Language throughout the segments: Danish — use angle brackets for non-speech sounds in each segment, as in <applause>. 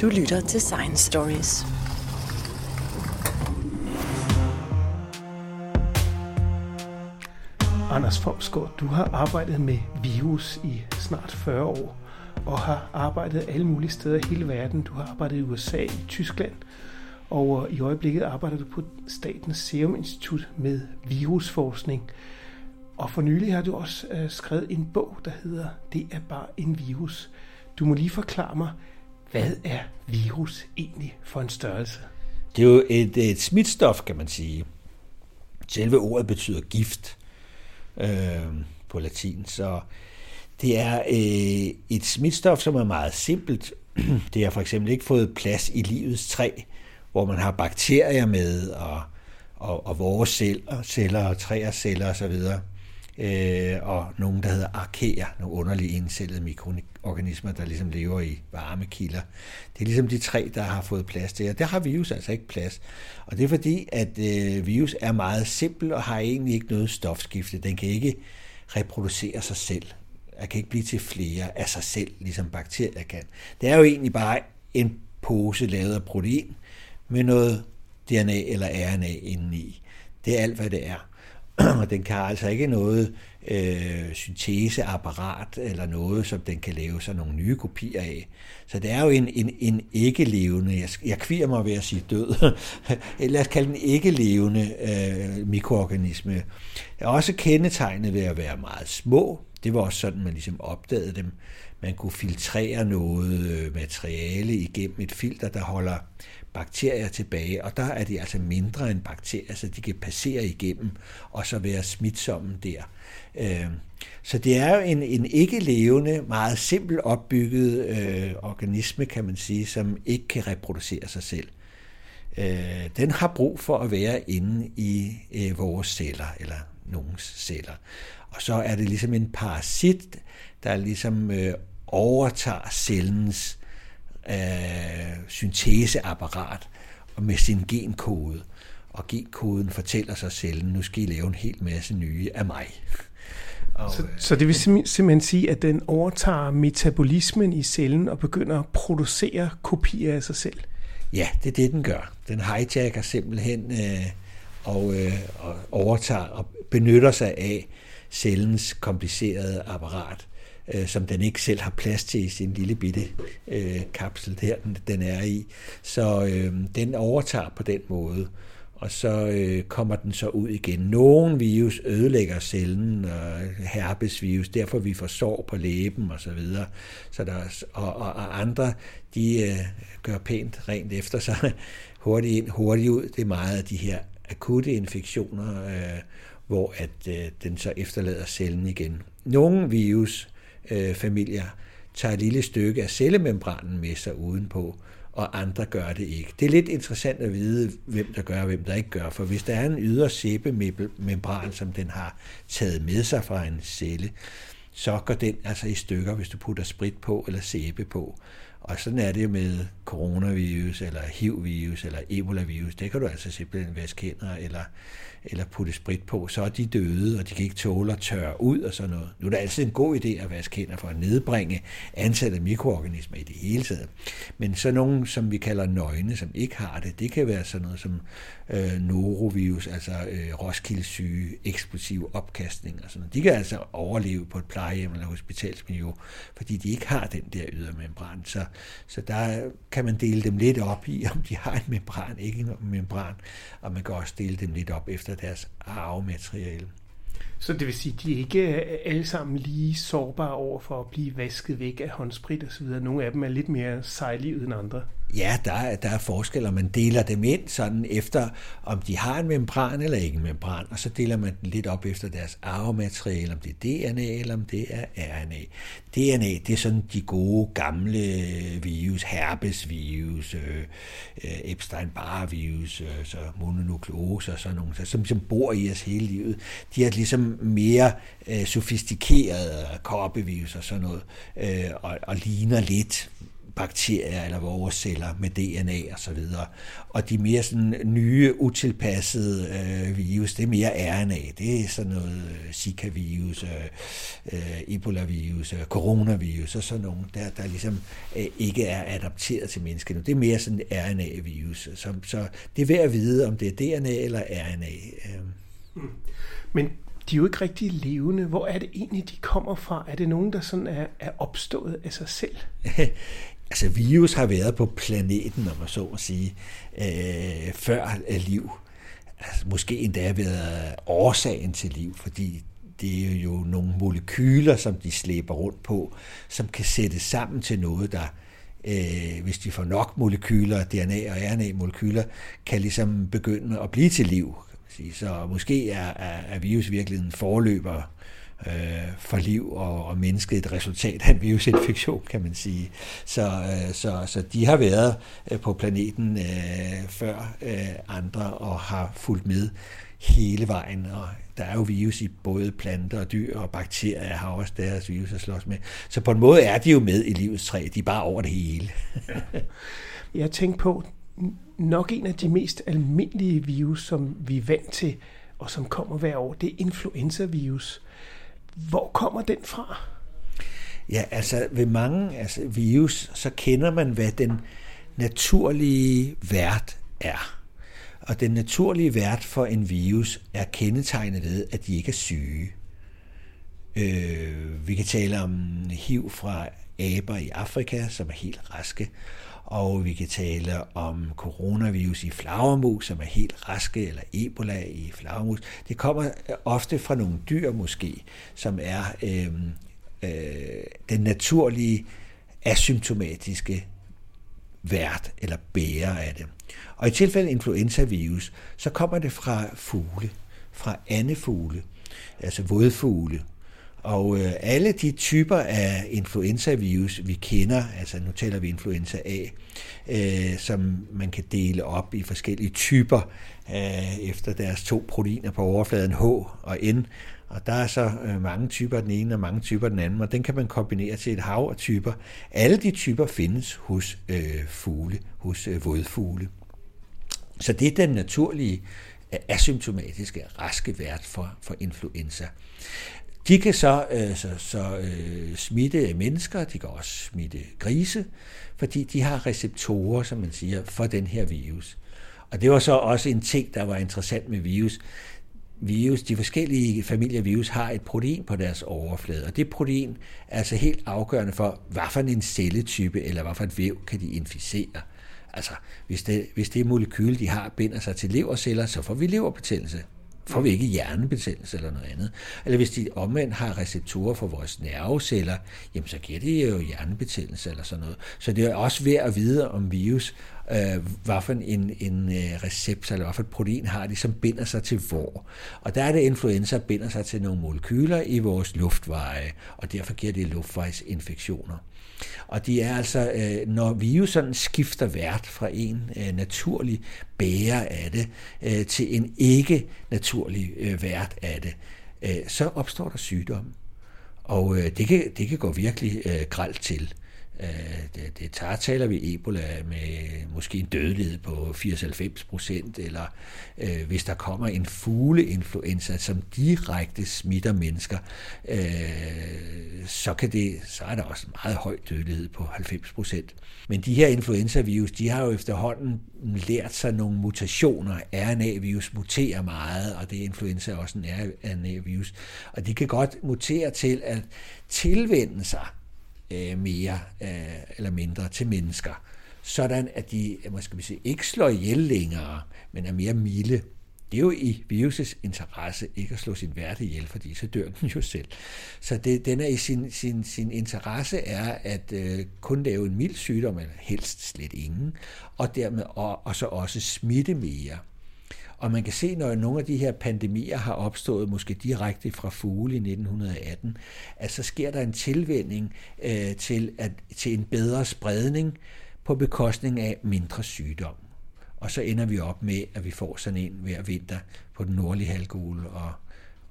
Du lytter til Science Stories. Anders Fomsgaard, du har arbejdet med virus i snart 40 år, og har arbejdet alle mulige steder i hele verden. Du har arbejdet i USA, i Tyskland, og i øjeblikket arbejder du på Statens Serum Institut med virusforskning. Og for nylig har du også øh, skrevet en bog, der hedder Det er bare en virus. Du må lige forklare mig, hvad er virus egentlig for en størrelse? Det er jo et, et smitstof, kan man sige. Selve ordet betyder gift øh, på latin, så det er øh, et smitstof, som er meget simpelt. <clears throat> Det har for eksempel ikke fået plads i livets træ, hvor man har bakterier med, og, og, og vores celler, celler og træers celler osv., øh, og nogen, der hedder arkæer, nogle underlige indcellede organismer, der ligesom lever i varme kilder. Det er ligesom de tre, der har fået plads til, og der har virus altså ikke plads. Og det er fordi, at øh, virus er meget simpel og har egentlig ikke noget stofskifte. Den kan ikke reproducere sig selv. Den kan ikke blive til flere af sig selv, ligesom bakterier kan. Det er jo egentlig bare en pose lavet af protein med noget DNA eller RNA indeni. Det er alt, hvad det er. <clears throat> og den kan altså ikke noget øh, synteseapparat eller noget, som den kan lave sig nogle nye kopier af. Så det er jo en, en, en ikke-levende, jeg, jeg kvier mig ved at sige død, <laughs> lad os kalde den ikke-levende øh, mikroorganisme. Er også kendetegnet ved at være meget små. Det var også sådan, man ligesom opdagede dem. Man kunne filtrere noget øh, materiale igennem et filter, der holder bakterier tilbage, og der er de altså mindre end bakterier, så de kan passere igennem og så være smitsomme der. Øhm, så det er jo en, en ikke-levende, meget simpelt opbygget øh, organisme, kan man sige, som ikke kan reproducere sig selv. Øh, den har brug for at være inde i øh, vores celler, eller nogens celler. Og så er det ligesom en parasit, der ligesom øh, overtager cellens øh, synteseapparat og med sin genkode. Og genkoden fortæller sig cellen, nu skal I lave en hel masse nye af mig. <laughs> Og, så, så det vil simpelthen sige, at den overtager metabolismen i cellen og begynder at producere kopier af sig selv? Ja, det er det, den gør. Den hijacker simpelthen øh, og, øh, og overtager og benytter sig af cellens komplicerede apparat øh, som den ikke selv har plads til i sin lille bitte øh, kapsel der, den, den er i. Så øh, den overtager på den måde, og så øh, kommer den så ud igen. Nogle virus ødelægger cellen, og herpesvirus, derfor vi får sår på læben og så videre. Så der, og, og, og andre, de øh, gør pænt rent efter sig, <laughs> hurtigt ind, hurtigt ud. Det er meget af de her akutte infektioner, øh, hvor at øh, den så efterlader cellen igen. Nogle virus øh, familier tager et lille stykke af cellemembranen med sig udenpå, og andre gør det ikke. Det er lidt interessant at vide, hvem der gør og hvem der ikke gør, for hvis der er en ydre sæbemembran, som den har taget med sig fra en celle, så går den altså i stykker, hvis du putter sprit på eller sæbe på. Og sådan er det jo med coronavirus, eller HIV-virus, eller Ebola-virus. Det kan du altså simpelthen vaske hænder, eller eller putte sprit på, så er de døde, og de kan ikke tåle at tørre ud og sådan noget. Nu er det altid en god idé at vaske hænder for at nedbringe antallet af mikroorganismer i det hele taget. Men så nogen, som vi kalder nøgne, som ikke har det, det kan være sådan noget som øh, norovirus, altså øh, roskildesyge, eksplosiv opkastning og sådan noget. De kan altså overleve på et plejehjem eller hospitalsmiljø, fordi de ikke har den der ydermembran. Så, så der kan man dele dem lidt op i, om de har en membran, ikke en membran, og man kan også dele dem lidt op efter deres arvemateriale. Så det vil sige, at de ikke er alle sammen lige sårbare over for at blive vasket væk af håndsprit osv. Nogle af dem er lidt mere sejlige end andre. Ja, der er, der er forskel, og man deler dem ind sådan efter, om de har en membran eller ikke en membran, og så deler man den lidt op efter deres arvemateriale, om det er DNA eller om det er RNA. DNA, det er sådan de gode gamle virus, herpesvirus, øh, øh Epstein-Barr-virus, øh, så mononukleose og sådan nogle, som, som bor i os hele livet. De er ligesom mere øh, sofistikerede koppevirus og sådan noget, øh, og, og ligner lidt bakterier eller vores celler med DNA og så videre. Og de mere sådan nye, utilpassede øh, virus, det er mere RNA. Det er sådan noget øh, Zika-virus, øh, øh, Ebola-virus, øh, coronavirus og sådan nogle, der, der ligesom øh, ikke er adapteret til mennesker nu. Det er mere sådan RNA-virus. Så, så det er værd at vide, om det er DNA eller RNA. Øh. Mm. Men de er jo ikke rigtig levende. Hvor er det egentlig, de kommer fra? Er det nogen, der sådan er, er opstået af sig selv? <laughs> altså virus har været på planeten, om man så må sige, øh, før øh, liv. Altså, måske endda været årsagen til liv, fordi det er jo nogle molekyler, som de slæber rundt på, som kan sættes sammen til noget, der, øh, hvis de får nok molekyler, DNA og RNA-molekyler, kan ligesom begynde at blive til liv. Så måske er, er, er virus virkelig en forløber øh, for liv og, og mennesket et resultat af en virusinfektion, kan man sige. Så, øh, så, så de har været øh, på planeten øh, før øh, andre og har fulgt med hele vejen, og der er jo virus i både planter og dyr, og bakterier har også deres virus at slås med. Så på en måde er de jo med i livets træ, de er bare over det hele. Jeg tænkte på, nok en af de mest almindelige virus, som vi er vant til, og som kommer hver år, det er influenza-virus. Hvor kommer den fra? Ja, altså ved mange altså, virus, så kender man, hvad den naturlige vært er. Og den naturlige vært for en virus er kendetegnet ved, at de ikke er syge. Øh, vi kan tale om HIV fra aber i Afrika, som er helt raske, og vi kan tale om coronavirus i flagermus, som er helt raske, eller ebola i flagermus. Det kommer ofte fra nogle dyr måske, som er øh, øh, den naturlige asymptomatiske vært eller bærer af det. Og i tilfælde influenzavirus, så kommer det fra fugle, fra andefugle, altså vådfugle, og øh, alle de typer af influenzavirus, vi kender, altså nu taler vi influenza A, øh, som man kan dele op i forskellige typer øh, efter deres to proteiner på overfladen H og N. Og der er så øh, mange typer af den ene og mange typer af den anden, og den kan man kombinere til et hav af typer. Alle de typer findes hos øh, fugle, hos øh, vådfugle. Så det er den naturlige asymptomatiske, raske vært for, for influenza. De kan så, øh, så, så øh, smitte mennesker, de kan også smitte grise, fordi de har receptorer, som man siger, for den her virus. Og det var så også en ting, der var interessant med virus. Virus, de forskellige familier virus har et protein på deres overflade, og det protein er altså helt afgørende for, hvad for en celletype eller hvad for et væv kan de inficere. Altså, hvis det, hvis det molekyl, de har, binder sig til leverceller, så får vi leverbetændelse får vi ikke hjernebetændelse eller noget andet. Eller hvis de omvendt har receptorer for vores nerveceller, jamen så giver det jo hjernebetændelse eller sådan noget. Så det er også værd at vide om virus, øh, hvad for en, en øh, receptor eller hvad for et protein har de, som binder sig til hvor. Og der er det, influenza binder sig til nogle molekyler i vores luftveje, og derfor giver det luftvejsinfektioner. Og det er altså, øh, når jo sådan skifter vært fra en øh, naturlig bærer af det øh, til en ikke naturlig øh, vært af det, øh, så opstår der sygdom. Og øh, det, kan, det kan gå virkelig gralt til. Øh, det, det tager, taler vi Ebola med måske en dødelighed på 80-90 procent, eller øh, hvis der kommer en fugleinfluenza, som direkte smitter mennesker, øh, så, kan det, så er der også en meget høj dødelighed på 90 procent. Men de her influenzavirus, de har jo efterhånden lært sig nogle mutationer. RNA-virus muterer meget, og det er influenza også en RNA-virus. Og de kan godt mutere til at tilvende sig øh, mere øh, eller mindre til mennesker, sådan at de øh, måske vi sige, ikke slår ihjel længere, men er mere milde. Det er jo i virusets interesse ikke at slå sin værte ihjel, fordi så dør den jo selv. Så det, den er i sin, sin, sin interesse er at øh, kun lave en mild sygdom, eller helst slet ingen, og dermed og, og så også smitte mere. Og man kan se, når nogle af de her pandemier har opstået, måske direkte fra fugle i 1918, at så sker der en tilvænding øh, til, at, til en bedre spredning på bekostning af mindre sygdom. Og så ender vi op med, at vi får sådan en hver vinter på den nordlige halvkugle og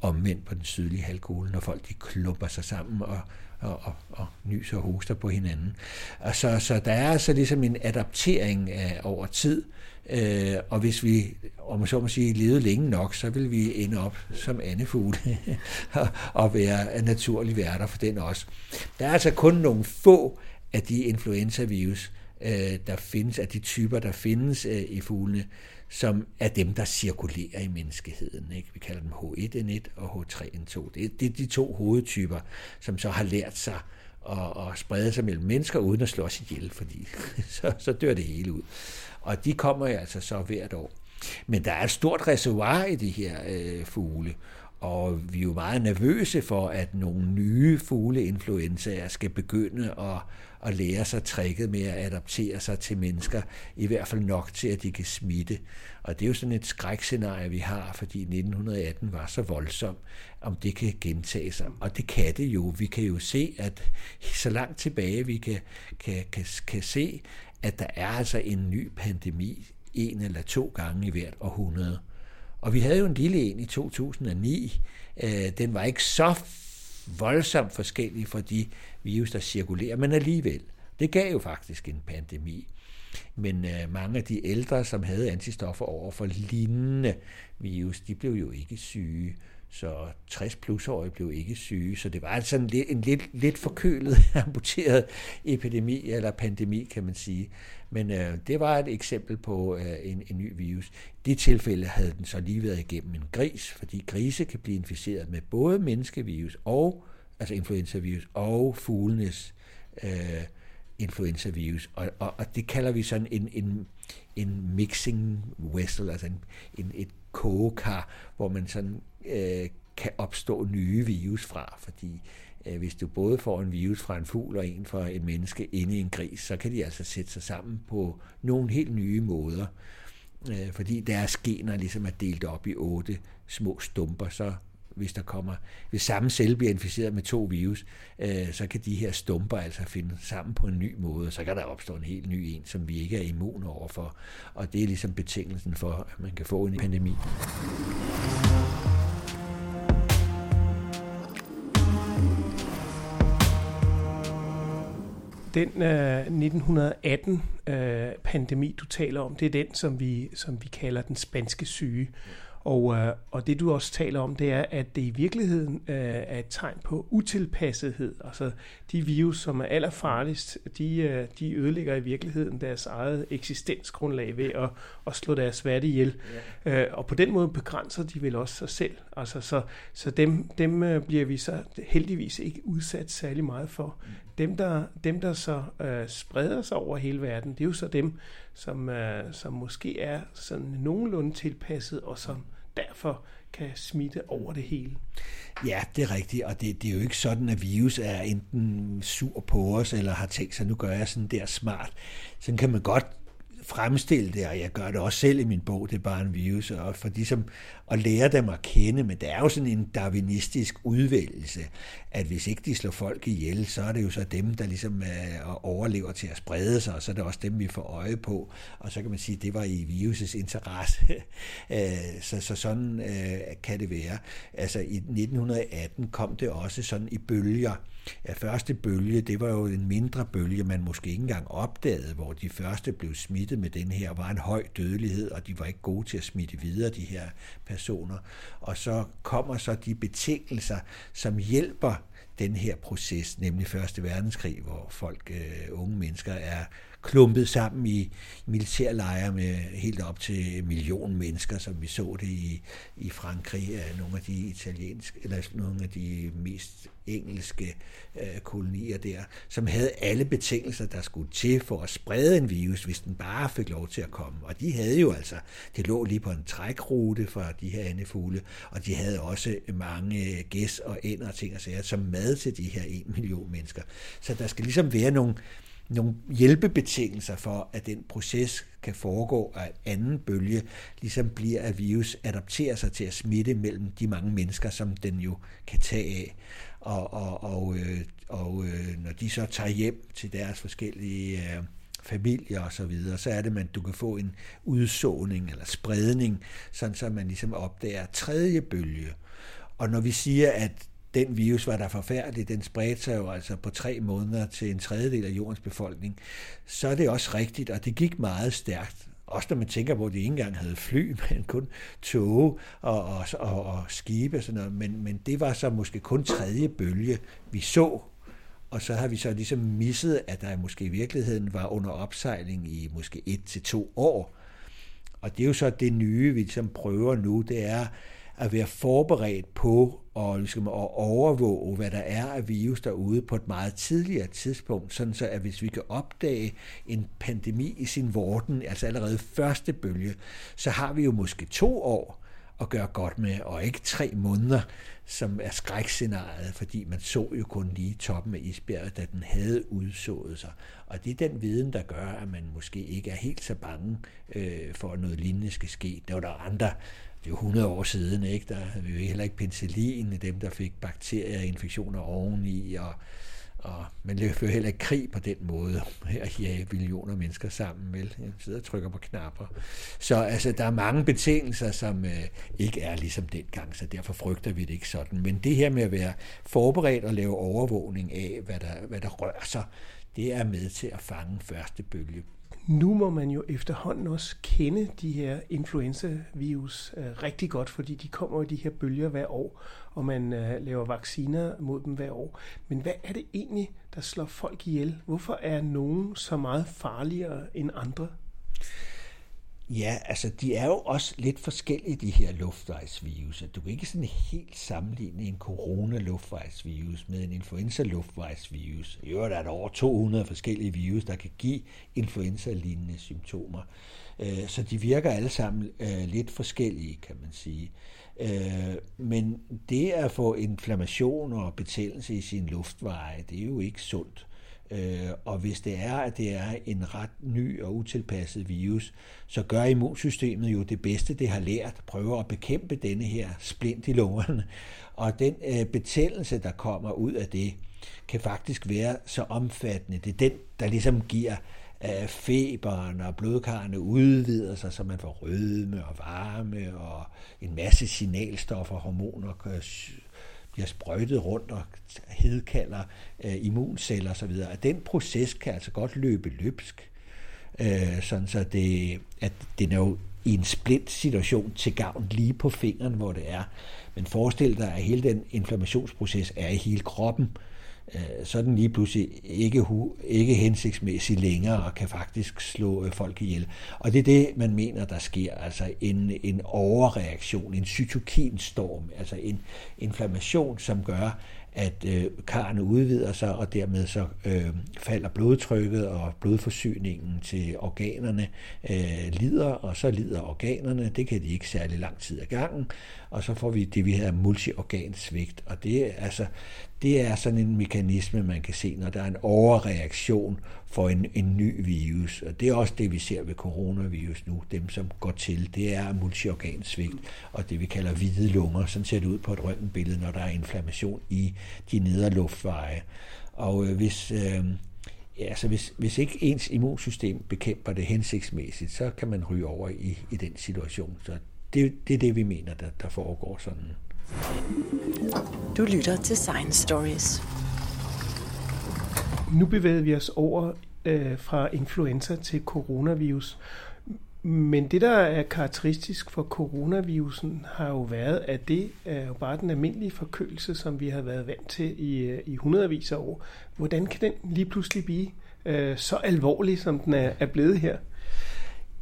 omvendt på den sydlige halvkugle, når folk de klumper sig sammen og, og, og, og nyser og hoster på hinanden. Og så, så der er altså ligesom en adaptering af, over tid, øh, og hvis vi, om man så må sige, levede længe nok, så vil vi ende op som andefugle <laughs> og, være naturlige værter for den også. Der er altså kun nogle få af de influenzavirus, øh, der findes, af de typer, der findes øh, i fuglene, som er dem, der cirkulerer i menneskeheden. Ikke? Vi kalder dem H1N1 og H3N2. Det, det er de to hovedtyper, som så har lært sig at, at sprede sig mellem mennesker uden at slå os ihjel, fordi <laughs> så, så dør det hele ud. Og de kommer altså så hvert år. Men der er et stort reservoir i de her øh, fugle, og vi er jo meget nervøse for, at nogle nye fugleinfluenzaer skal begynde at, at lære sig tricket med at adaptere sig til mennesker, i hvert fald nok til, at de kan smitte. Og det er jo sådan et skrækscenarie, vi har, fordi 1918 var så voldsom, om det kan gentage sig. Og det kan det jo. Vi kan jo se, at så langt tilbage vi kan, kan, kan, kan se, at der er altså en ny pandemi en eller to gange i hvert århundrede. Og vi havde jo en lille en i 2009. Øh, den var ikke så voldsomt forskellig fra de virus, der cirkulerer, men alligevel. Det gav jo faktisk en pandemi. Men øh, mange af de ældre, som havde antistoffer over for lignende virus, de blev jo ikke syge. Så 60 plusårige blev ikke syge, så det var altså en, en lidt, lidt forkølet, <laughs> amputeret epidemi eller pandemi, kan man sige. Men øh, det var et eksempel på øh, en, en ny virus. I det tilfælde havde den så lige været igennem en gris, fordi grise kan blive inficeret med både menneskevirus og altså influenzavirus og fuglenes øh, influenzavirus. Og, og, og det kalder vi sådan en, en, en mixing vessel, altså en, en, et kogekar, hvor man sådan øh, kan opstå nye virus fra, fordi øh, hvis du både får en virus fra en fugl og en fra et menneske inde i en gris, så kan de altså sætte sig sammen på nogle helt nye måder. Øh, fordi deres gener ligesom er delt op i otte små stumper, så hvis der kommer, hvis samme celle bliver inficeret med to virus, øh, så kan de her stumper altså finde sammen på en ny måde, og så kan der opstå en helt ny en, som vi ikke er immune overfor. Og det er ligesom betingelsen for, at man kan få en pandemi. Den øh, 1918 øh, pandemi, du taler om, det er den, som vi, som vi kalder den spanske syge. Og, øh, og det du også taler om, det er, at det i virkeligheden øh, er et tegn på utilpassethed. Altså de virus, som er allerfarligst, de, øh, de ødelægger i virkeligheden deres eget eksistensgrundlag ved at, at slå deres værdi ihjel. Ja. Øh, og på den måde begrænser de vel også sig selv. Altså, så så dem, dem øh, bliver vi så heldigvis ikke udsat særlig meget for. Mm. Dem, der, dem, der så øh, spreder sig over hele verden, det er jo så dem, som, øh, som måske er sådan nogenlunde tilpasset, og som derfor kan smitte over det hele. Ja, det er rigtigt, og det, det er jo ikke sådan, at virus er enten sur på os, eller har tænkt sig, nu gør jeg sådan der smart. Sådan kan man godt fremstille det, og jeg gør det også selv i min bog, det er bare en virus, og for ligesom at lære dem at kende, men det er jo sådan en darwinistisk udvælgelse, at hvis ikke de slår folk ihjel, så er det jo så dem, der ligesom øh, er, overlever til at sprede sig, og så er det også dem, vi får øje på, og så kan man sige, at det var i virusets interesse. <laughs> Øh, så, så sådan øh, kan det være. Altså i 1918 kom det også sådan i bølger, Ja, første bølge, det var jo en mindre bølge, man måske ikke engang opdagede, hvor de første blev smittet med den her, var en høj dødelighed, og de var ikke gode til at smitte videre, de her personer. Og så kommer så de betingelser, som hjælper den her proces, nemlig Første Verdenskrig, hvor folk, øh, unge mennesker, er klumpet sammen i militærlejre med helt op til en million mennesker, som vi så det i, i Frankrig, nogle af de italienske, eller nogle af de mest engelske øh, kolonier der, som havde alle betingelser, der skulle til for at sprede en virus, hvis den bare fik lov til at komme. Og de havde jo altså, det lå lige på en trækrute for de her andefugle, og de havde også mange gæs og ænder og ting og sager som mad til de her en million mennesker. Så der skal ligesom være nogle, nogle hjælpebetingelser for, at den proces kan foregå, og anden bølge ligesom bliver, at virus adapterer sig til at smitte mellem de mange mennesker, som den jo kan tage af. Og, og, og, øh, og øh, når de så tager hjem til deres forskellige øh, familier og så videre, så er det, at du kan få en udsåning eller spredning, sådan så man ligesom opdager tredje bølge. Og når vi siger, at den virus var der forfærdelig, den spredte sig jo altså på tre måneder til en tredjedel af jordens befolkning, så er det også rigtigt, og det gik meget stærkt. Også når man tænker på, at de ikke engang havde fly, <laughs> men kun tog og, og, og, og skibe og sådan noget. Men, men det var så måske kun tredje bølge, vi så. Og så har vi så ligesom misset, at der måske i virkeligheden var under opsejling i måske et til to år. Og det er jo så det nye, vi ligesom prøver nu, det er at være forberedt på og ligesom at overvåge, hvad der er af virus derude på et meget tidligere tidspunkt, sådan så at hvis vi kan opdage en pandemi i sin vorden, altså allerede første bølge, så har vi jo måske to år at gøre godt med, og ikke tre måneder, som er skrækscenariet, fordi man så jo kun lige toppen af isbjerget, da den havde udsået sig. Og det er den viden, der gør, at man måske ikke er helt så bange øh, for, at noget lignende skal ske. Der var der andre det er 100 år siden, ikke? der havde vi jo heller ikke penicillin, dem der fik bakterieinfektioner oveni, og, og man løber heller ikke krig på den måde, her ja, millioner mennesker sammen, vel? Jeg sidder og trykker på knapper. Så altså, der er mange betingelser, som øh, ikke er ligesom dengang, så derfor frygter vi det ikke sådan. Men det her med at være forberedt og lave overvågning af, hvad der, hvad der rører sig, det er med til at fange første bølge. Nu må man jo efterhånden også kende de her influenza-virus øh, rigtig godt, fordi de kommer i de her bølger hver år, og man øh, laver vacciner mod dem hver år. Men hvad er det egentlig, der slår folk ihjel? Hvorfor er nogen så meget farligere end andre? Ja, altså de er jo også lidt forskellige, de her luftvejsvirus. Du kan ikke sådan helt sammenligne en corona-luftvejsvirus med en influenza-luftvejsvirus. I øvrigt er der over 200 forskellige virus, der kan give influenza-lignende symptomer. Øh, så de virker alle sammen øh, lidt forskellige, kan man sige. Øh, men det at få inflammation og betændelse i sin luftveje, det er jo ikke sundt. Øh, og hvis det er, at det er en ret ny og utilpasset virus, så gør immunsystemet jo det bedste, det har lært, prøver at bekæmpe denne her splint i lungerne. Og den øh, betændelse, der kommer ud af det, kan faktisk være så omfattende. Det er den, der ligesom giver øh, feberen og blodkarrene udvider sig, så man får rødme og varme og en masse signalstoffer, hormoner, bliver sprøjtet rundt og hedkalder øh, immunceller osv. At den proces kan altså godt løbe løbsk, øh, sådan så det, at det er jo i en splint situation til gavn lige på fingeren, hvor det er. Men forestil dig, at hele den inflammationsproces er i hele kroppen, Øh, Øh, så er den lige pludselig ikke, ikke hensigtsmæssig længere og kan faktisk slå øh, folk ihjel. Og det er det, man mener, der sker, altså en, en overreaktion, en cytokinstorm, altså en inflammation, som gør, at øh, karrene udvider sig, og dermed så øh, falder blodtrykket, og blodforsyningen til organerne øh, lider, og så lider organerne. Det kan de ikke særlig lang tid ad gangen, og så får vi det, vi hedder multiorgansvigt. Og det er, altså, det er sådan en mekanisme, man kan se, når der er en overreaktion for en, en ny virus. Og det er også det, vi ser ved coronavirus nu. Dem, som går til, det er multiorgansvigt og det, vi kalder hvide lunger. Sådan ser det ud på et røntgenbillede, når der er inflammation i de nedre luftveje. Og øh, hvis, øh, ja, altså hvis, hvis ikke ens immunsystem bekæmper det hensigtsmæssigt, så kan man ryge over i, i den situation. Så det, det er det, vi mener, der, der foregår sådan. Du lytter til Science Stories. Nu bevæger vi os over øh, fra influenza til coronavirus. Men det, der er karakteristisk for coronavirusen, har jo været, at det er jo bare den almindelige forkølelse, som vi har været vant til i, øh, i hundredvis af år. Hvordan kan den lige pludselig blive øh, så alvorlig, som den er, er blevet her?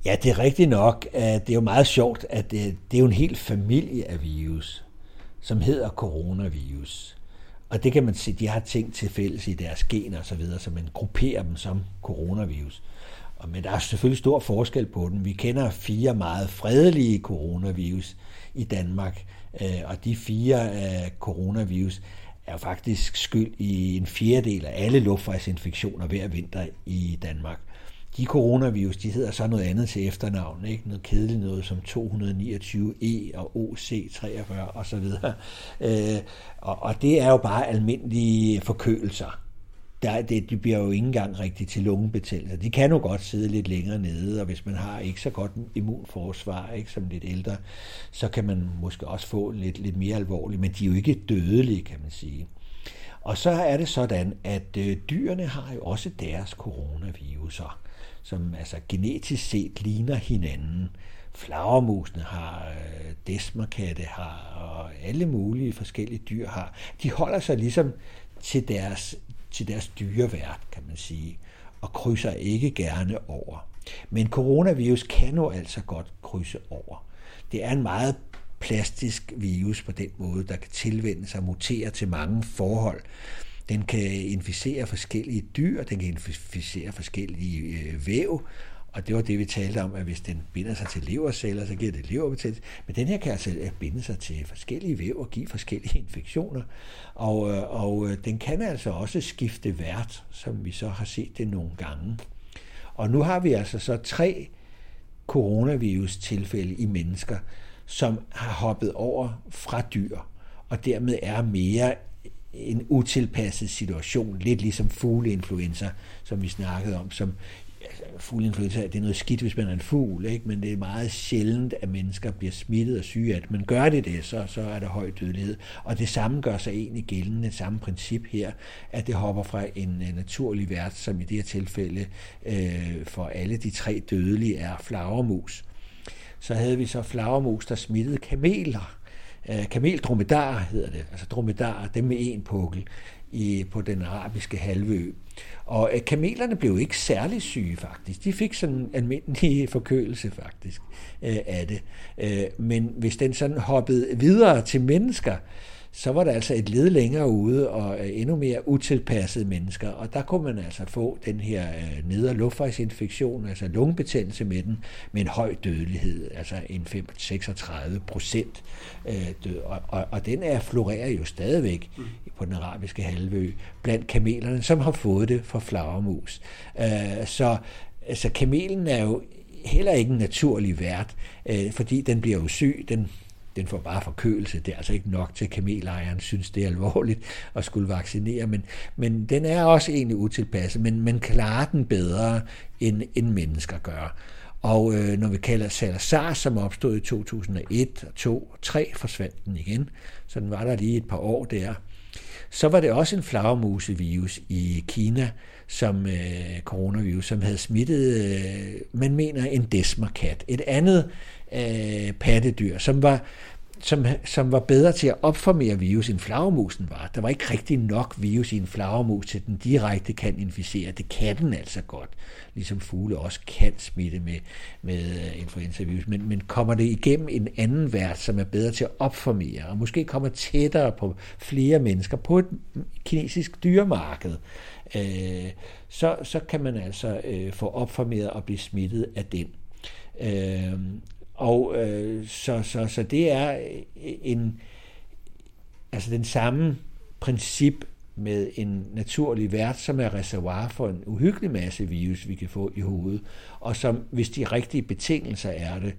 Ja, det er rigtigt nok. Det er jo meget sjovt, at det, det er jo en hel familie af virus, som hedder coronavirus. Og det kan man se, de har ting til fælles i deres gener og så videre, så man grupperer dem som coronavirus. Men der er selvfølgelig stor forskel på dem. Vi kender fire meget fredelige coronavirus i Danmark, øh, og de fire øh, coronavirus er faktisk skyld i en fjerdedel af alle luftvejsinfektioner hver vinter i Danmark de coronavirus, de hedder så noget andet til efternavn, ikke? Noget kedeligt noget som 229E e og OC43 og så videre. Øh, og, og det er jo bare almindelige forkølelser. der, det, de bliver jo ikke engang rigtig til lungebetændelser. De kan jo godt sidde lidt længere nede, og hvis man har ikke så godt immunforsvar, ikke som lidt ældre, så kan man måske også få lidt, lidt mere alvorligt, men de er jo ikke dødelige, kan man sige. Og så er det sådan, at øh, dyrene har jo også deres coronaviruser, som altså genetisk set ligner hinanden. Flagermusene har, øh, desmerkatte har, og alle mulige forskellige dyr har. De holder sig ligesom til deres, til deres dyrevært, kan man sige, og krydser ikke gerne over. Men coronavirus kan jo altså godt krydse over. Det er en meget plastisk virus på den måde, der kan tilvende sig og mutere til mange forhold. Den kan inficere forskellige dyr, den kan inficere forskellige øh, væv, og det var det, vi talte om, at hvis den binder sig til leverceller, så giver det leverbetændelse. Men den her kan altså øh, binde sig til forskellige væv og give forskellige <laughs> infektioner. Og, øh, og øh, den kan altså også skifte vært, som vi så har set det nogle gange. Og nu har vi altså så tre coronavirus-tilfælde i mennesker, som har hoppet over fra dyr, og dermed er mere en utilpasset situation, lidt ligesom fugleinfluenza, som vi snakkede om, som altså, fugleinfluenza, det er noget skidt, hvis man er en fugl, ikke? men det er meget sjældent, at mennesker bliver smittet og syge at man gør det det, så, så er der høj dødelighed. Og det samme gør sig egentlig gældende, samme princip her, at det hopper fra en øh, naturlig vært, som i det her tilfælde øh, for alle de tre dødelige er flagermus. Så havde vi så flagermus, der smittede kameler. Øh, kamel dromedar hedder det, altså dromedar, dem med en pukkel i, på den arabiske halvø. Og øh, kamelerne blev ikke særlig syge faktisk. De fik sådan en almindelig <laughs> forkølelse faktisk øh, af det. Øh, men hvis den sådan hoppede videre til mennesker, så var der altså et led længere ude og øh, endnu mere utilpassede mennesker, og der kunne man altså få den her øh, nedre luftvejsinfektion, altså lungebetændelse med den, med en høj dødelighed, altså en 36 procent øh, død, og, og, og den er florerer jo stadigvæk mm. på den arabiske halvø blandt kamelerne, som har fået det fra flagermus. Så altså, kamelen er jo heller ikke en naturlig vært, fordi den bliver jo syg, den den får bare forkølelse. Det er altså ikke nok til, at kamelejeren synes, det er alvorligt at skulle vaccinere, men, men den er også egentlig utilpasset, men man klarer den bedre, end, end mennesker gør. Og øh, når vi kalder Salazar, som opstod i 2001 og 2 og 3, forsvandt den igen. Så den var der lige et par år der. Så var det også en flagermusevirus i Kina, som øh, coronavirus, som havde smittet, øh, man mener, en desmerkat. Et andet øh, pattedyr, som var, som, som var bedre til at opformere virus, end flagermusen var. Der var ikke rigtig nok virus i en flagermus, til den direkte kan inficere. Det kan den altså godt, ligesom fugle også kan smitte med, med øh, influenzavirus. Men, men kommer det igennem en anden vært, som er bedre til at opformere, og måske kommer tættere på flere mennesker på et kinesisk dyremarked, øh, så, så kan man altså øh, få opformeret og blive smittet af den. Øh, og øh, så, så, så det er øh, en, altså den samme princip med en naturlig vært, som er reservoir for en uhyggelig masse virus, vi kan få i hovedet, og som, hvis de rigtige betingelser er det,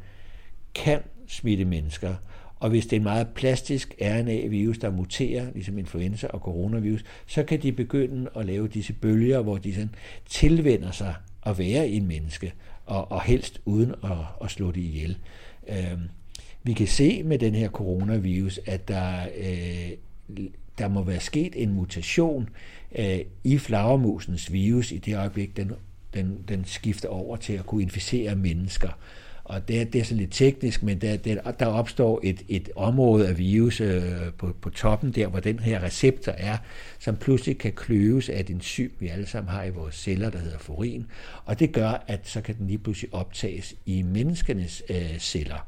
kan smitte mennesker. Og hvis det er en meget plastisk RNA-virus, der muterer, ligesom influenza og coronavirus, så kan de begynde at lave disse bølger, hvor de sådan tilvender sig at være i en menneske og, og helst uden at, at slå det ihjel. Øh, vi kan se med den her coronavirus, at der, øh, der må være sket en mutation øh, i flagermusens virus i det øjeblik, den, den, den skifter over til at kunne inficere mennesker. Og det, det er sådan lidt teknisk, men der, der, der opstår et, et område af virus øh, på, på toppen der, hvor den her receptor er, som pludselig kan kløves af et enzym, vi alle sammen har i vores celler, der hedder forin. Og det gør, at så kan den lige pludselig optages i menneskenes øh, celler.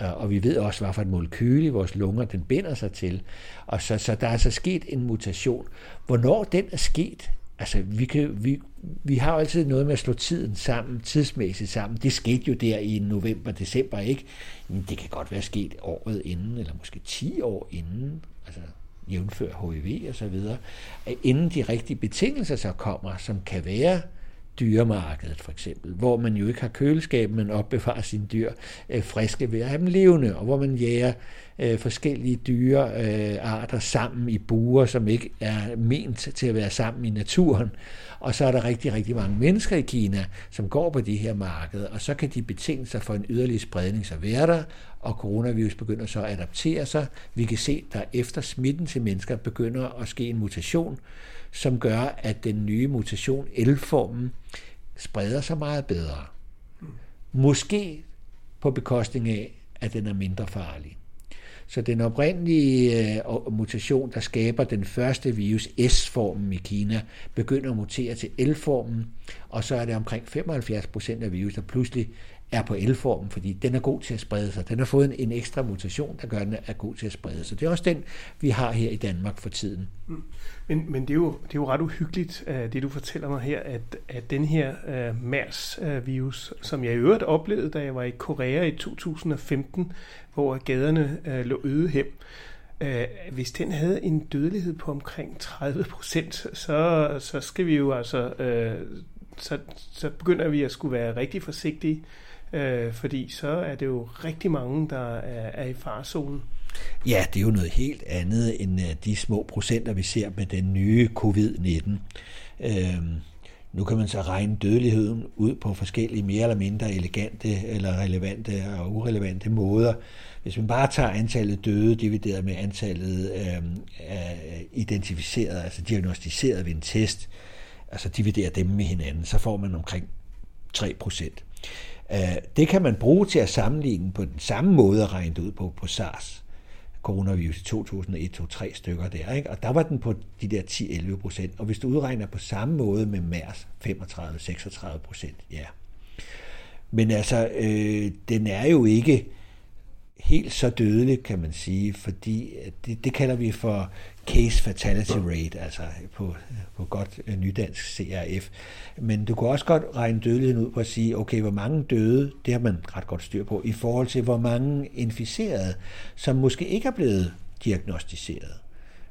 Øh, og vi ved også, hvad for et molekyl i vores lunger, den binder sig til. Og så, så der er så sket en mutation. Hvornår den er sket, altså vi, kan, vi, vi har jo altid noget med at slå tiden sammen, tidsmæssigt sammen. Det skete jo der i november, december, ikke? Men det kan godt være sket året inden, eller måske 10 år inden, altså jævnfør HIV og så videre, inden de rigtige betingelser så kommer, som kan være dyremarkedet for eksempel, hvor man jo ikke har køleskab, men opbevarer sine dyr øh, friske ved at have dem levende, og hvor man jager øh, forskellige dyrearter øh, sammen i buer, som ikke er ment til at være sammen i naturen. Og så er der rigtig, rigtig mange mennesker i Kina, som går på de her markeder, og så kan de betænke sig for en yderligere spredning så være der, og coronavirus begynder så at adaptere sig. Vi kan se, der efter smitten til mennesker begynder at ske en mutation, som gør, at den nye mutation, L-formen, spreder sig meget bedre. Måske på bekostning af, at den er mindre farlig. Så den oprindelige øh, mutation, der skaber den første virus, S-formen i Kina, begynder at mutere til L-formen, og så er det omkring 75 procent af virus, der pludselig er på L-formen, fordi den er god til at sprede sig. Den har fået en, en ekstra mutation, der gør, at den er god til at sprede sig. Det er også den, vi har her i Danmark for tiden. Mm. Men, men det, er jo, det er jo ret uhyggeligt, øh, det du fortæller mig her, at, at den her øh, uh, MERS-virus, som jeg i øvrigt oplevede, da jeg var i Korea i 2015, hvor gaderne uh, lå øde hjem, uh, hvis den havde en dødelighed på omkring 30 procent, så, så skal vi jo altså... Uh, så, så begynder vi at skulle være rigtig forsigtige øh, fordi så er det jo rigtig mange, der er, er i farzonen. Ja, det er jo noget helt andet end øh, de små procenter, vi ser med den nye covid-19. Øhm, nu kan man så regne dødeligheden ud på forskellige mere eller mindre elegante eller relevante og urelevante måder. Hvis man bare tager antallet døde divideret med antallet øh, identificeret, altså diagnostiseret ved en test, altså dividerer dem med hinanden, så får man omkring 3 procent. Øh, det kan man bruge til at sammenligne på den samme måde at regne ud på, på SARS coronavirus i 2001, 2, 3 stykker der, ikke? og der var den på de der 10-11 procent, og hvis du udregner på samme måde med MERS, 35-36 procent, ja. Men altså, øh, den er jo ikke helt så dødelig, kan man sige, fordi det, det kalder vi for case fatality rate, altså på, på godt øh, nydansk CRF. Men du kan også godt regne dødeligheden ud på at sige, okay, hvor mange døde, det har man ret godt styr på, i forhold til hvor mange inficerede, som måske ikke er blevet diagnostiseret.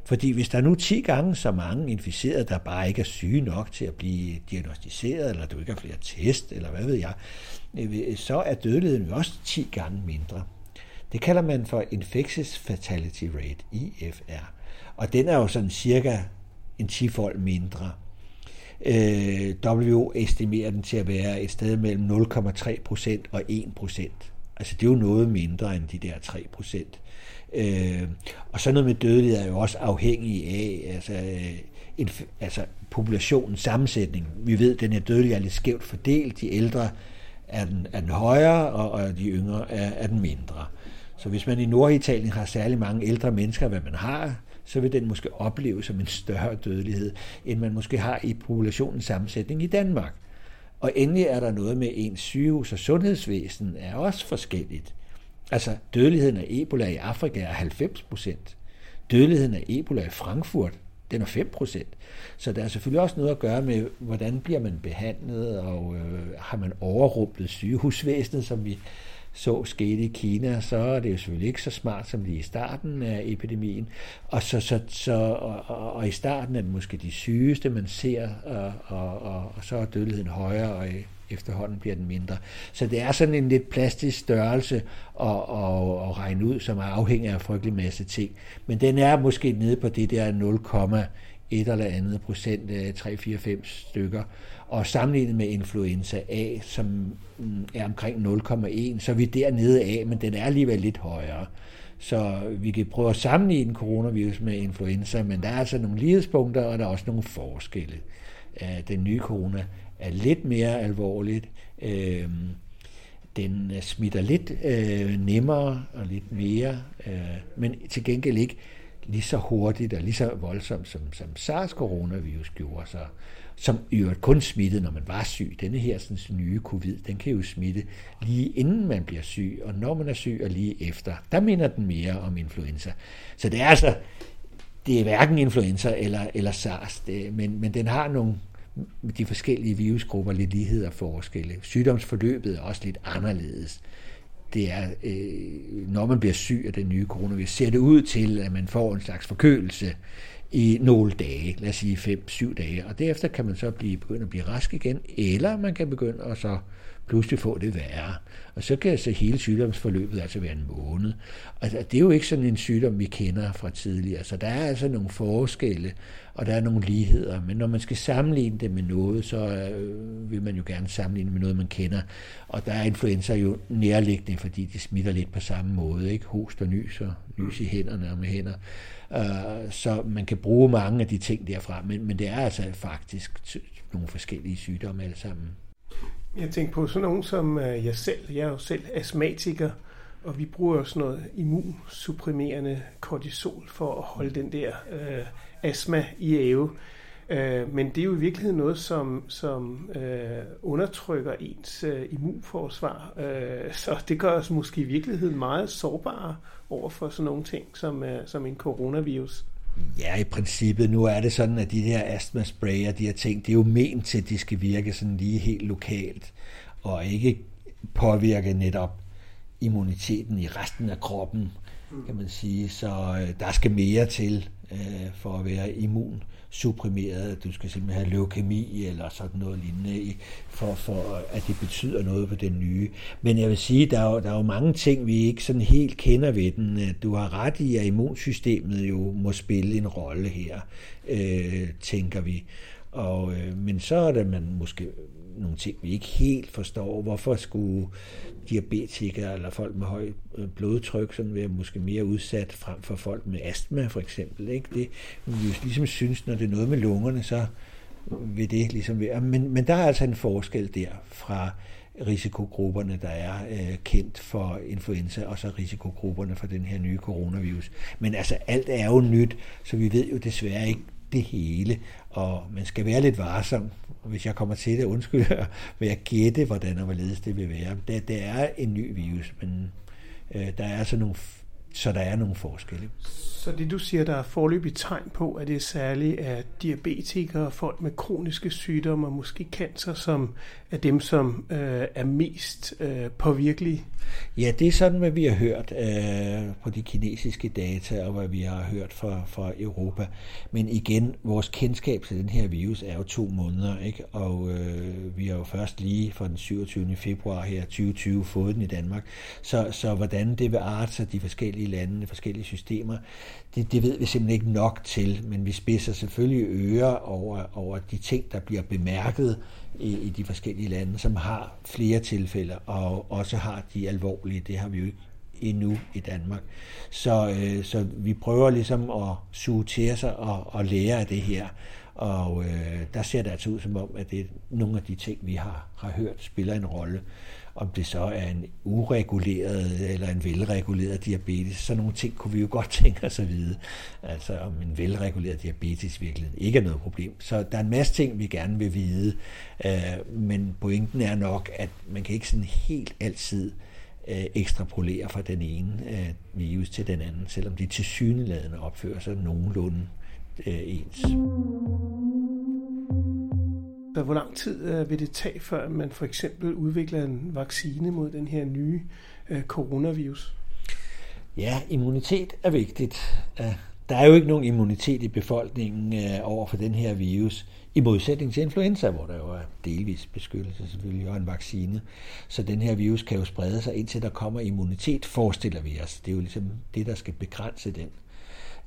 Fordi hvis der er nu 10 gange så mange inficerede, der bare ikke er syge nok til at blive diagnostiseret, eller du ikke har flere test, eller hvad ved jeg, øh, så er dødeligheden jo også 10 gange mindre. Det kalder man for Infectious Fatality Rate, IFR. Og den er jo sådan cirka en 10-fold mindre. Øh, WHO estimerer den til at være et sted mellem 0,3% og 1%. Altså det er jo noget mindre end de der 3%. Øh, og så noget med dødelighed er jo også afhængig af altså, øh, en, altså populationens sammensætning. Vi ved, at den her dødelighed er lidt skævt fordelt. De ældre er den, er den højere, og, og de yngre er, er den mindre. Så hvis man i Norditalien har særlig mange ældre mennesker, hvad man har, så vil den måske opleves som en større dødelighed, end man måske har i populationens sammensætning i Danmark. Og endelig er der noget med ens sygehus og sundhedsvæsen er også forskelligt. Altså dødeligheden af Ebola i Afrika er 90 procent. Dødeligheden af Ebola i Frankfurt, den er 5 procent. Så der er selvfølgelig også noget at gøre med, hvordan bliver man behandlet, og øh, har man overrumplet sygehusvæsenet, som vi så skete i Kina, så er det jo selvfølgelig ikke så smart som lige i starten af epidemien. Og, så, så, så, og, og, og i starten er det måske de sygeste, man ser, og, og, og, og så er dødeligheden højere, og efterhånden bliver den mindre. Så det er sådan en lidt plastisk størrelse at, at, at regne ud, som er afhængig af en frygtelig masse ting. Men den er måske nede på det der 0, et eller andet procent, 3, 4, 5 stykker. Og sammenlignet med influenza A, som mm, er omkring 0,1, så er vi dernede af, men den er alligevel lidt højere. Så vi kan prøve at sammenligne coronavirus med influenza, men der er altså nogle lighedspunkter, og der er også nogle forskelle. Øh, den nye corona er lidt mere alvorligt. Øh, den smitter lidt øh, nemmere og lidt mere, men til gengæld ikke lige så hurtigt og lige så voldsomt, som, som SARS-coronavirus gjorde, så, som i øvrigt kun smittede, når man var syg. Denne her sådan, nye covid, den kan jo smitte lige inden man bliver syg, og når man er syg, og lige efter. Der minder den mere om influenza. Så det er altså, det er hverken influenza eller, eller SARS, det, men, men den har nogle, de forskellige virusgrupper lidt ligheder og forskelle. Sygdomsforløbet er også lidt anderledes det er, øh, når man bliver syg af den nye coronavirus, ser det ud til, at man får en slags forkølelse i nogle dage, lad os sige 5-7 dage, og derefter kan man så blive, begynde at blive rask igen, eller man kan begynde at så pludselig få det værre. Og så kan så hele sygdomsforløbet altså være en måned. Og det er jo ikke sådan en sygdom, vi kender fra tidligere. Så der er altså nogle forskelle, og der er nogle ligheder. Men når man skal sammenligne det med noget, så øh, vil man jo gerne sammenligne med noget, man kender. Og der er influenza jo nærliggende, fordi de smitter lidt på samme måde. Ikke? Host og nys og nys i hænderne og med hænder. Øh, så man kan bruge mange af de ting derfra, men, men det er altså faktisk nogle forskellige sygdomme alle sammen. Jeg tænker på sådan nogen som øh, jeg selv. Jeg er jo selv astmatiker, og vi bruger jo sådan noget immunsupprimerende kortisol for at holde den der øh, astma i æve. Øh, men det er jo i virkeligheden noget, som, som øh, undertrykker ens øh, immunforsvar. Øh, så det gør os måske i virkeligheden meget sårbare over for sådan nogle ting som, øh, som en coronavirus. Ja, i princippet. Nu er det sådan, at de her astma-sprayer, de her ting, det er jo ment til, at de skal virke sådan lige helt lokalt, og ikke påvirke netop immuniteten i resten af kroppen, kan man sige. Så øh, der skal mere til øh, for at være immun supprimeret, du skal simpelthen have leukemi eller sådan noget lignende, for, for at det betyder noget på den nye. Men jeg vil sige, der er, jo, der er jo mange ting, vi ikke sådan helt kender ved den. Du har ret i, at immunsystemet jo må spille en rolle her, øh, tænker vi. Og, øh, men så er det, man måske nogle ting, vi ikke helt forstår. Hvorfor skulle diabetikere eller folk med høj øh, blodtryk sådan være måske mere udsat frem for folk med astma for eksempel? Ikke? Det vi jo ligesom synes, når det er noget med lungerne, så vil det ligesom være. Men, men der er altså en forskel der fra risikogrupperne, der er øh, kendt for influenza, og så risikogrupperne for den her nye coronavirus. Men altså, alt er jo nyt, så vi ved jo desværre ikke det hele, og man skal være lidt varsom, hvis jeg kommer til det, undskyld, <laughs> vil jeg gætte, hvordan og hvorledes det vil være. Det, det er en ny virus, men øh, der er altså nogle så der er nogle forskelle. Så det du siger, der er forløbig tegn på, at det er særligt at diabetikere, folk med kroniske sygdomme og måske cancer, som er dem, som øh, er mest øh, påvirkelige? Ja, det er sådan, hvad vi har hørt øh, på de kinesiske data, og hvad vi har hørt fra, fra Europa. Men igen, vores kendskab til den her virus er jo to måneder, ikke? og øh, vi har jo først lige fra den 27. februar her 2020 fået den i Danmark. Så, så hvordan det vil arte sig de forskellige lande, forskellige systemer, det, det ved vi simpelthen ikke nok til, men vi spidser selvfølgelig ører over, over de ting, der bliver bemærket i, i de forskellige lande, som har flere tilfælde, og også har de alvorlige. Det har vi jo ikke endnu i Danmark. Så, øh, så vi prøver ligesom at suge til os og, og lære af det her. Og øh, der ser det altså ud som om, at det er nogle af de ting, vi har, har hørt, spiller en rolle. Om det så er en ureguleret eller en velreguleret diabetes, så nogle ting kunne vi jo godt <laughs> tænke os at vide. Altså om en velreguleret diabetes virkelig ikke er noget problem. Så der er en masse ting, vi gerne vil vide, øh, men pointen er nok, at man kan ikke sådan helt altid øh, ekstrapolere fra den ene øh, virus til den anden, selvom de tilsyneladende opfører sig nogenlunde øh, ens. Så hvor lang tid øh, vil det tage, før man for eksempel udvikler en vaccine mod den her nye øh, coronavirus? Ja, immunitet er vigtigt. Der er jo ikke nogen immunitet i befolkningen øh, over for den her virus, i modsætning til influenza, hvor der jo er delvis beskyttelse selvfølgelig og en vaccine. Så den her virus kan jo sprede sig, indtil der kommer immunitet, forestiller vi os. Det er jo ligesom det, der skal begrænse den.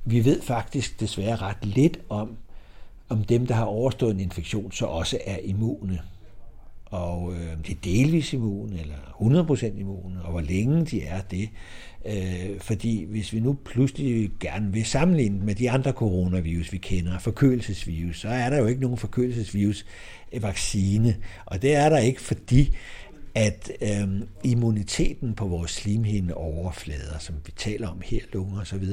Vi ved faktisk desværre ret lidt om, om dem, der har overstået en infektion, så også er immune. Og øh, de er delvis immune, eller 100% immune, og hvor længe de er det. Øh, fordi hvis vi nu pludselig gerne vil sammenligne med de andre coronavirus, vi kender, forkølelsesvirus, så er der jo ikke nogen forkølelsesvirus vaccine. Og det er der ikke, fordi at øh, immuniteten på vores slimhinde overflader, som vi taler om her, lunger osv.,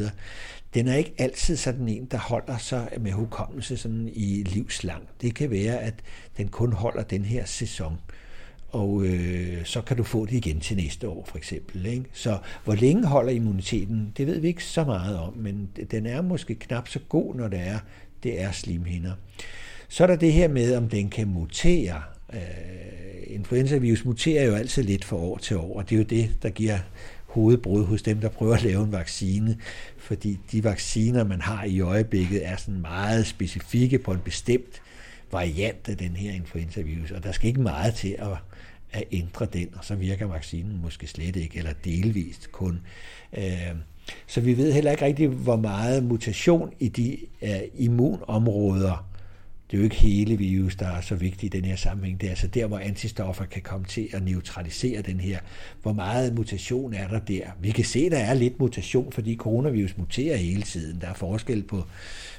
den er ikke altid sådan en, der holder sig med hukommelse sådan i livslang. Det kan være, at den kun holder den her sæson, og øh, så kan du få det igen til næste år for eksempel. Ikke? Så hvor længe holder immuniteten, det ved vi ikke så meget om, men den er måske knap så god, når det er, det er slimhinder. Så er der det her med, om den kan mutere. Øh, influenzavirus muterer jo altid lidt fra år til år, og det er jo det, der giver hovedbrud hos dem, der prøver at lave en vaccine, fordi de vacciner, man har i øjeblikket, er sådan meget specifikke på en bestemt variant af den her influenzavirus, og der skal ikke meget til at, at ændre den, og så virker vaccinen måske slet ikke, eller delvist kun. Øh, så vi ved heller ikke rigtig, hvor meget mutation i de øh, immunområder, det er jo ikke hele virus, der er så vigtigt i den her sammenhæng. Det er altså der, hvor antistoffer kan komme til at neutralisere den her. Hvor meget mutation er der der? Vi kan se, der er lidt mutation, fordi coronavirus muterer hele tiden. Der er forskel på,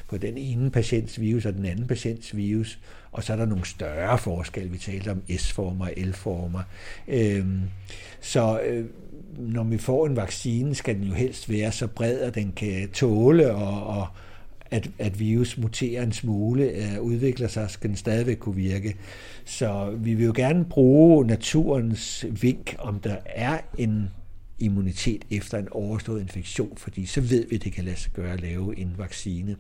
på den ene patients virus og den anden patients virus. Og så er der nogle større forskelle. Vi talte om S-former og L-former. Øhm, så øh, når vi får en vaccine, skal den jo helst være så bred, at den kan tåle og, og at, at virus muterer en smule, øh, udvikler sig, skal den stadigvæk kunne virke. Så vi vil jo gerne bruge naturens vink, om der er en immunitet efter en overstået infektion, fordi så ved vi, at det kan lade sig gøre at lave en vaccine.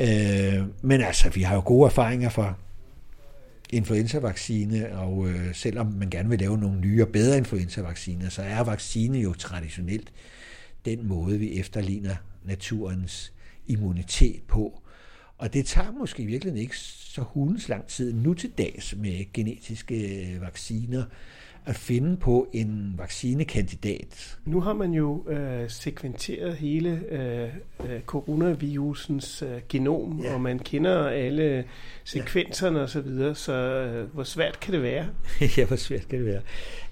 Uh, men altså, vi har jo gode erfaringer fra influenzavaccine, og øh, selvom man gerne vil lave nogle nye og bedre influenzavacciner, så er vaccine jo traditionelt den måde, vi efterligner naturens immunitet på. Og det tager måske virkelig ikke så hundens lang tid nu til dags med genetiske øh, vacciner at finde på en vaccinekandidat. Nu har man jo øh, sekventeret hele øh, øh, coronavirusens øh, genom, ja. og man kender alle sekvenserne ja. osv., så, videre, så øh, hvor svært kan det være? <laughs> ja, hvor svært kan det være?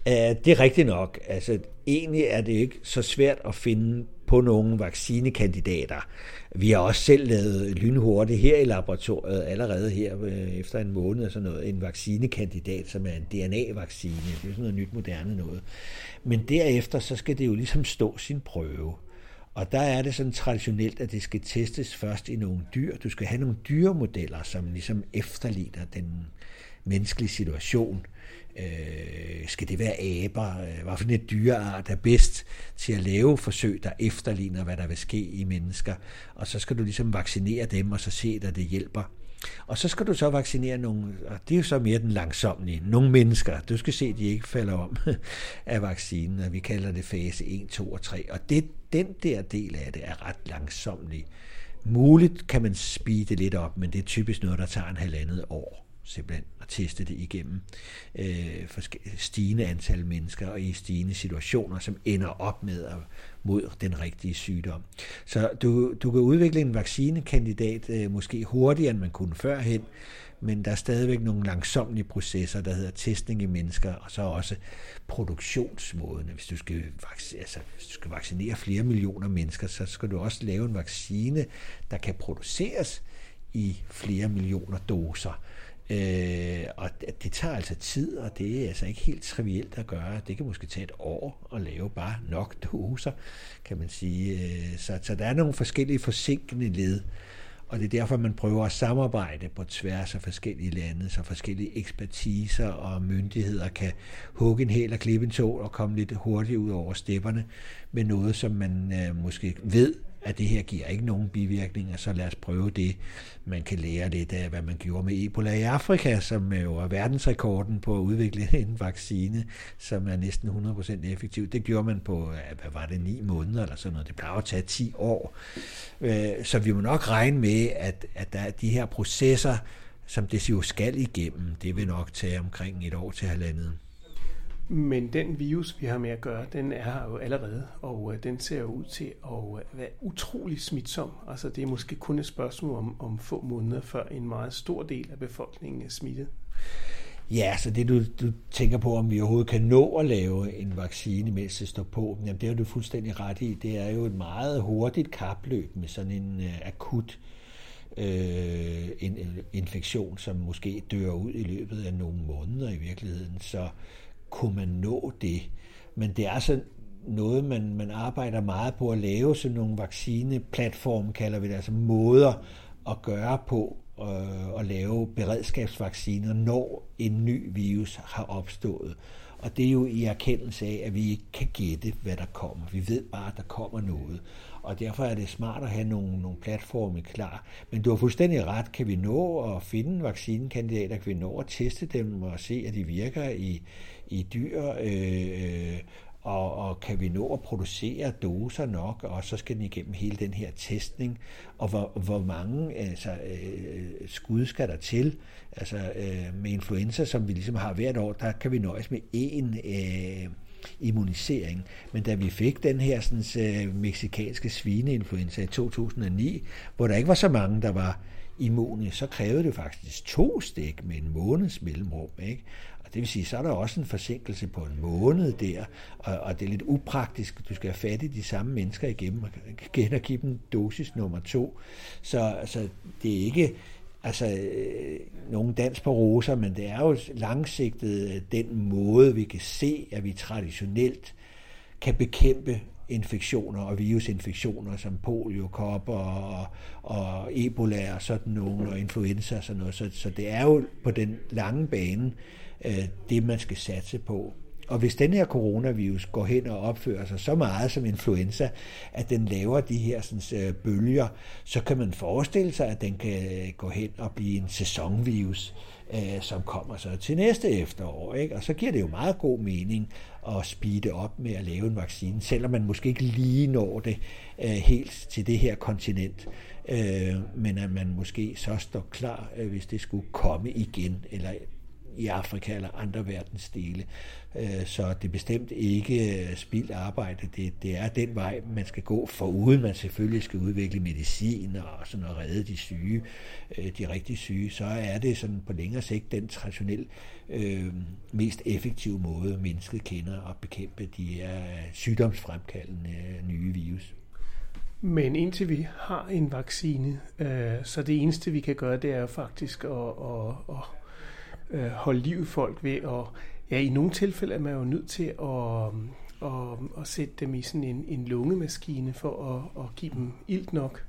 Uh, det er rigtigt nok. Altså, egentlig er det ikke så svært at finde på nogle vaccinekandidater. Vi har også selv lavet lynhurtigt her i laboratoriet, allerede her øh, efter en måned og sådan noget, en vaccinekandidat, som er en DNA-vaccine. Det er sådan noget nyt moderne noget. Men derefter, så skal det jo ligesom stå sin prøve. Og der er det sådan traditionelt, at det skal testes først i nogle dyr. Du skal have nogle dyremodeller, som ligesom efterligner den menneskelige situation. Øh, skal det være aber? Øh, hvad for et dyreart er bedst til at lave forsøg, der efterligner, hvad der vil ske i mennesker? Og så skal du ligesom vaccinere dem, og så se, at det hjælper. Og så skal du så vaccinere nogle, og det er jo så mere den langsomlige, nogle mennesker. Du skal se, at de ikke falder om <laughs> af vaccinen, og vi kalder det fase 1, 2 og 3. Og det, den der del af det er ret langsomlig. Muligt kan man speede lidt op, men det er typisk noget, der tager en halvandet år simpelthen at teste det igennem øh, for stigende antal mennesker og i stigende situationer, som ender op med at mod den rigtige sygdom. Så du, du kan udvikle en vaccinekandidat øh, måske hurtigere, end man kunne førhen, men der er stadigvæk nogle langsomlige processer, der hedder testning i mennesker, og så også produktionsmåden. Hvis du skal, altså, hvis du skal vaccinere flere millioner mennesker, så skal du også lave en vaccine, der kan produceres i flere millioner doser. Øh, og det tager altså tid, og det er altså ikke helt trivielt at gøre. Det kan måske tage et år at lave bare nok doser, kan man sige. Øh, så, så der er nogle forskellige forsinkende led, og det er derfor, man prøver at samarbejde på tværs af forskellige lande, så forskellige ekspertiser og myndigheder kan hugge en hel og klippe en tål og komme lidt hurtigt ud over stepperne med noget, som man øh, måske ved at det her giver ikke nogen bivirkninger, så lad os prøve det. Man kan lære lidt af, hvad man gjorde med Ebola i Afrika, som øh, jo er verdensrekorden på at udvikle <laughs> en vaccine, som er næsten 100% effektiv. Det gjorde man på, øh, hvad var det, 9 måneder eller sådan noget. Det plejer at tage 10 år. Øh, så vi må nok regne med, at, at der er de her processer, som det jo skal igennem, det vil nok tage omkring et år til halvandet. Men den virus, vi har med at gøre, den er her jo allerede, og øh, den ser jo ud til at øh, være utrolig smitsom. Altså det er måske kun et spørgsmål om, om få måneder, før en meget stor del af befolkningen er smittet. Ja, så det du, du tænker på, om vi overhovedet kan nå at lave en vaccine, mens det står på, jamen det har du fuldstændig ret i. Det er jo et meget hurtigt kapløb med sådan en uh, akut øh, en, en infektion, som måske dør ud i løbet af nogle måneder i virkeligheden. Så kunne man nå det. Men det er sådan noget, man, man arbejder meget på at lave sådan nogle vaccineplatforme, kalder vi det, altså måder at gøre på øh, at lave beredskabsvacciner, når en ny virus har opstået. Og det er jo i erkendelse af, at vi ikke kan gætte, hvad der kommer. Vi ved bare, at der kommer noget. Og derfor er det smart at have nogle, nogle platforme klar. Men du har fuldstændig ret. Kan vi nå at finde vaccinekandidater? Kan vi nå at teste dem og se, at de virker i, i dyr, øh, og, og kan vi nå at producere doser nok, og så skal den igennem hele den her testning, og hvor, hvor mange altså, øh, skud skal der til. Altså øh, med influenza, som vi ligesom har hvert år, der kan vi nøjes med én øh, immunisering. Men da vi fik den her sådan, øh, meksikanske svineinfluenza i 2009, hvor der ikke var så mange, der var immune, så krævede det faktisk to stik med en måneds mellemrum. Ikke? Og det vil sige, så er der også en forsinkelse på en måned der, og, og det er lidt upraktisk. Du skal have fat i de samme mennesker igennem, igen og give dem dosis nummer to. Så altså, det er ikke altså, øh, nogen dans på roser, men det er jo langsigtet øh, den måde, vi kan se, at vi traditionelt kan bekæmpe infektioner og virusinfektioner som polio, kopper og, og ebola og sådan nogle, og influenza og sådan noget. Så, så det er jo på den lange bane øh, det, man skal satse på. Og hvis den her coronavirus går hen og opfører sig så meget som influenza, at den laver de her sådan, øh, bølger, så kan man forestille sig, at den kan øh, gå hen og blive en sæsonvirus, øh, som kommer så til næste efterår. Ikke? Og så giver det jo meget god mening at speede op med at lave en vaccine, selvom man måske ikke lige når det øh, helt til det her kontinent. Øh, men at man måske så står klar, øh, hvis det skulle komme igen, eller i Afrika eller andre verdensdele. Øh, så det er bestemt ikke øh, spildt arbejde. Det, det er den vej, man skal gå, foruden man selvfølgelig skal udvikle medicin og sådan at redde de syge, øh, de rigtig syge, så er det sådan på længere sigt den traditionelt øh, mest effektive måde, mennesket kender at bekæmpe de her sygdomsfremkaldende nye virus. Men indtil vi har en vaccine, øh, så det eneste vi kan gøre, det er faktisk at, at, at øh, holde liv i folk ved at, ja, i nogle tilfælde er man jo nødt til at, øh, at, at sætte dem i sådan en, en lungemaskine for at, at give dem ilt nok.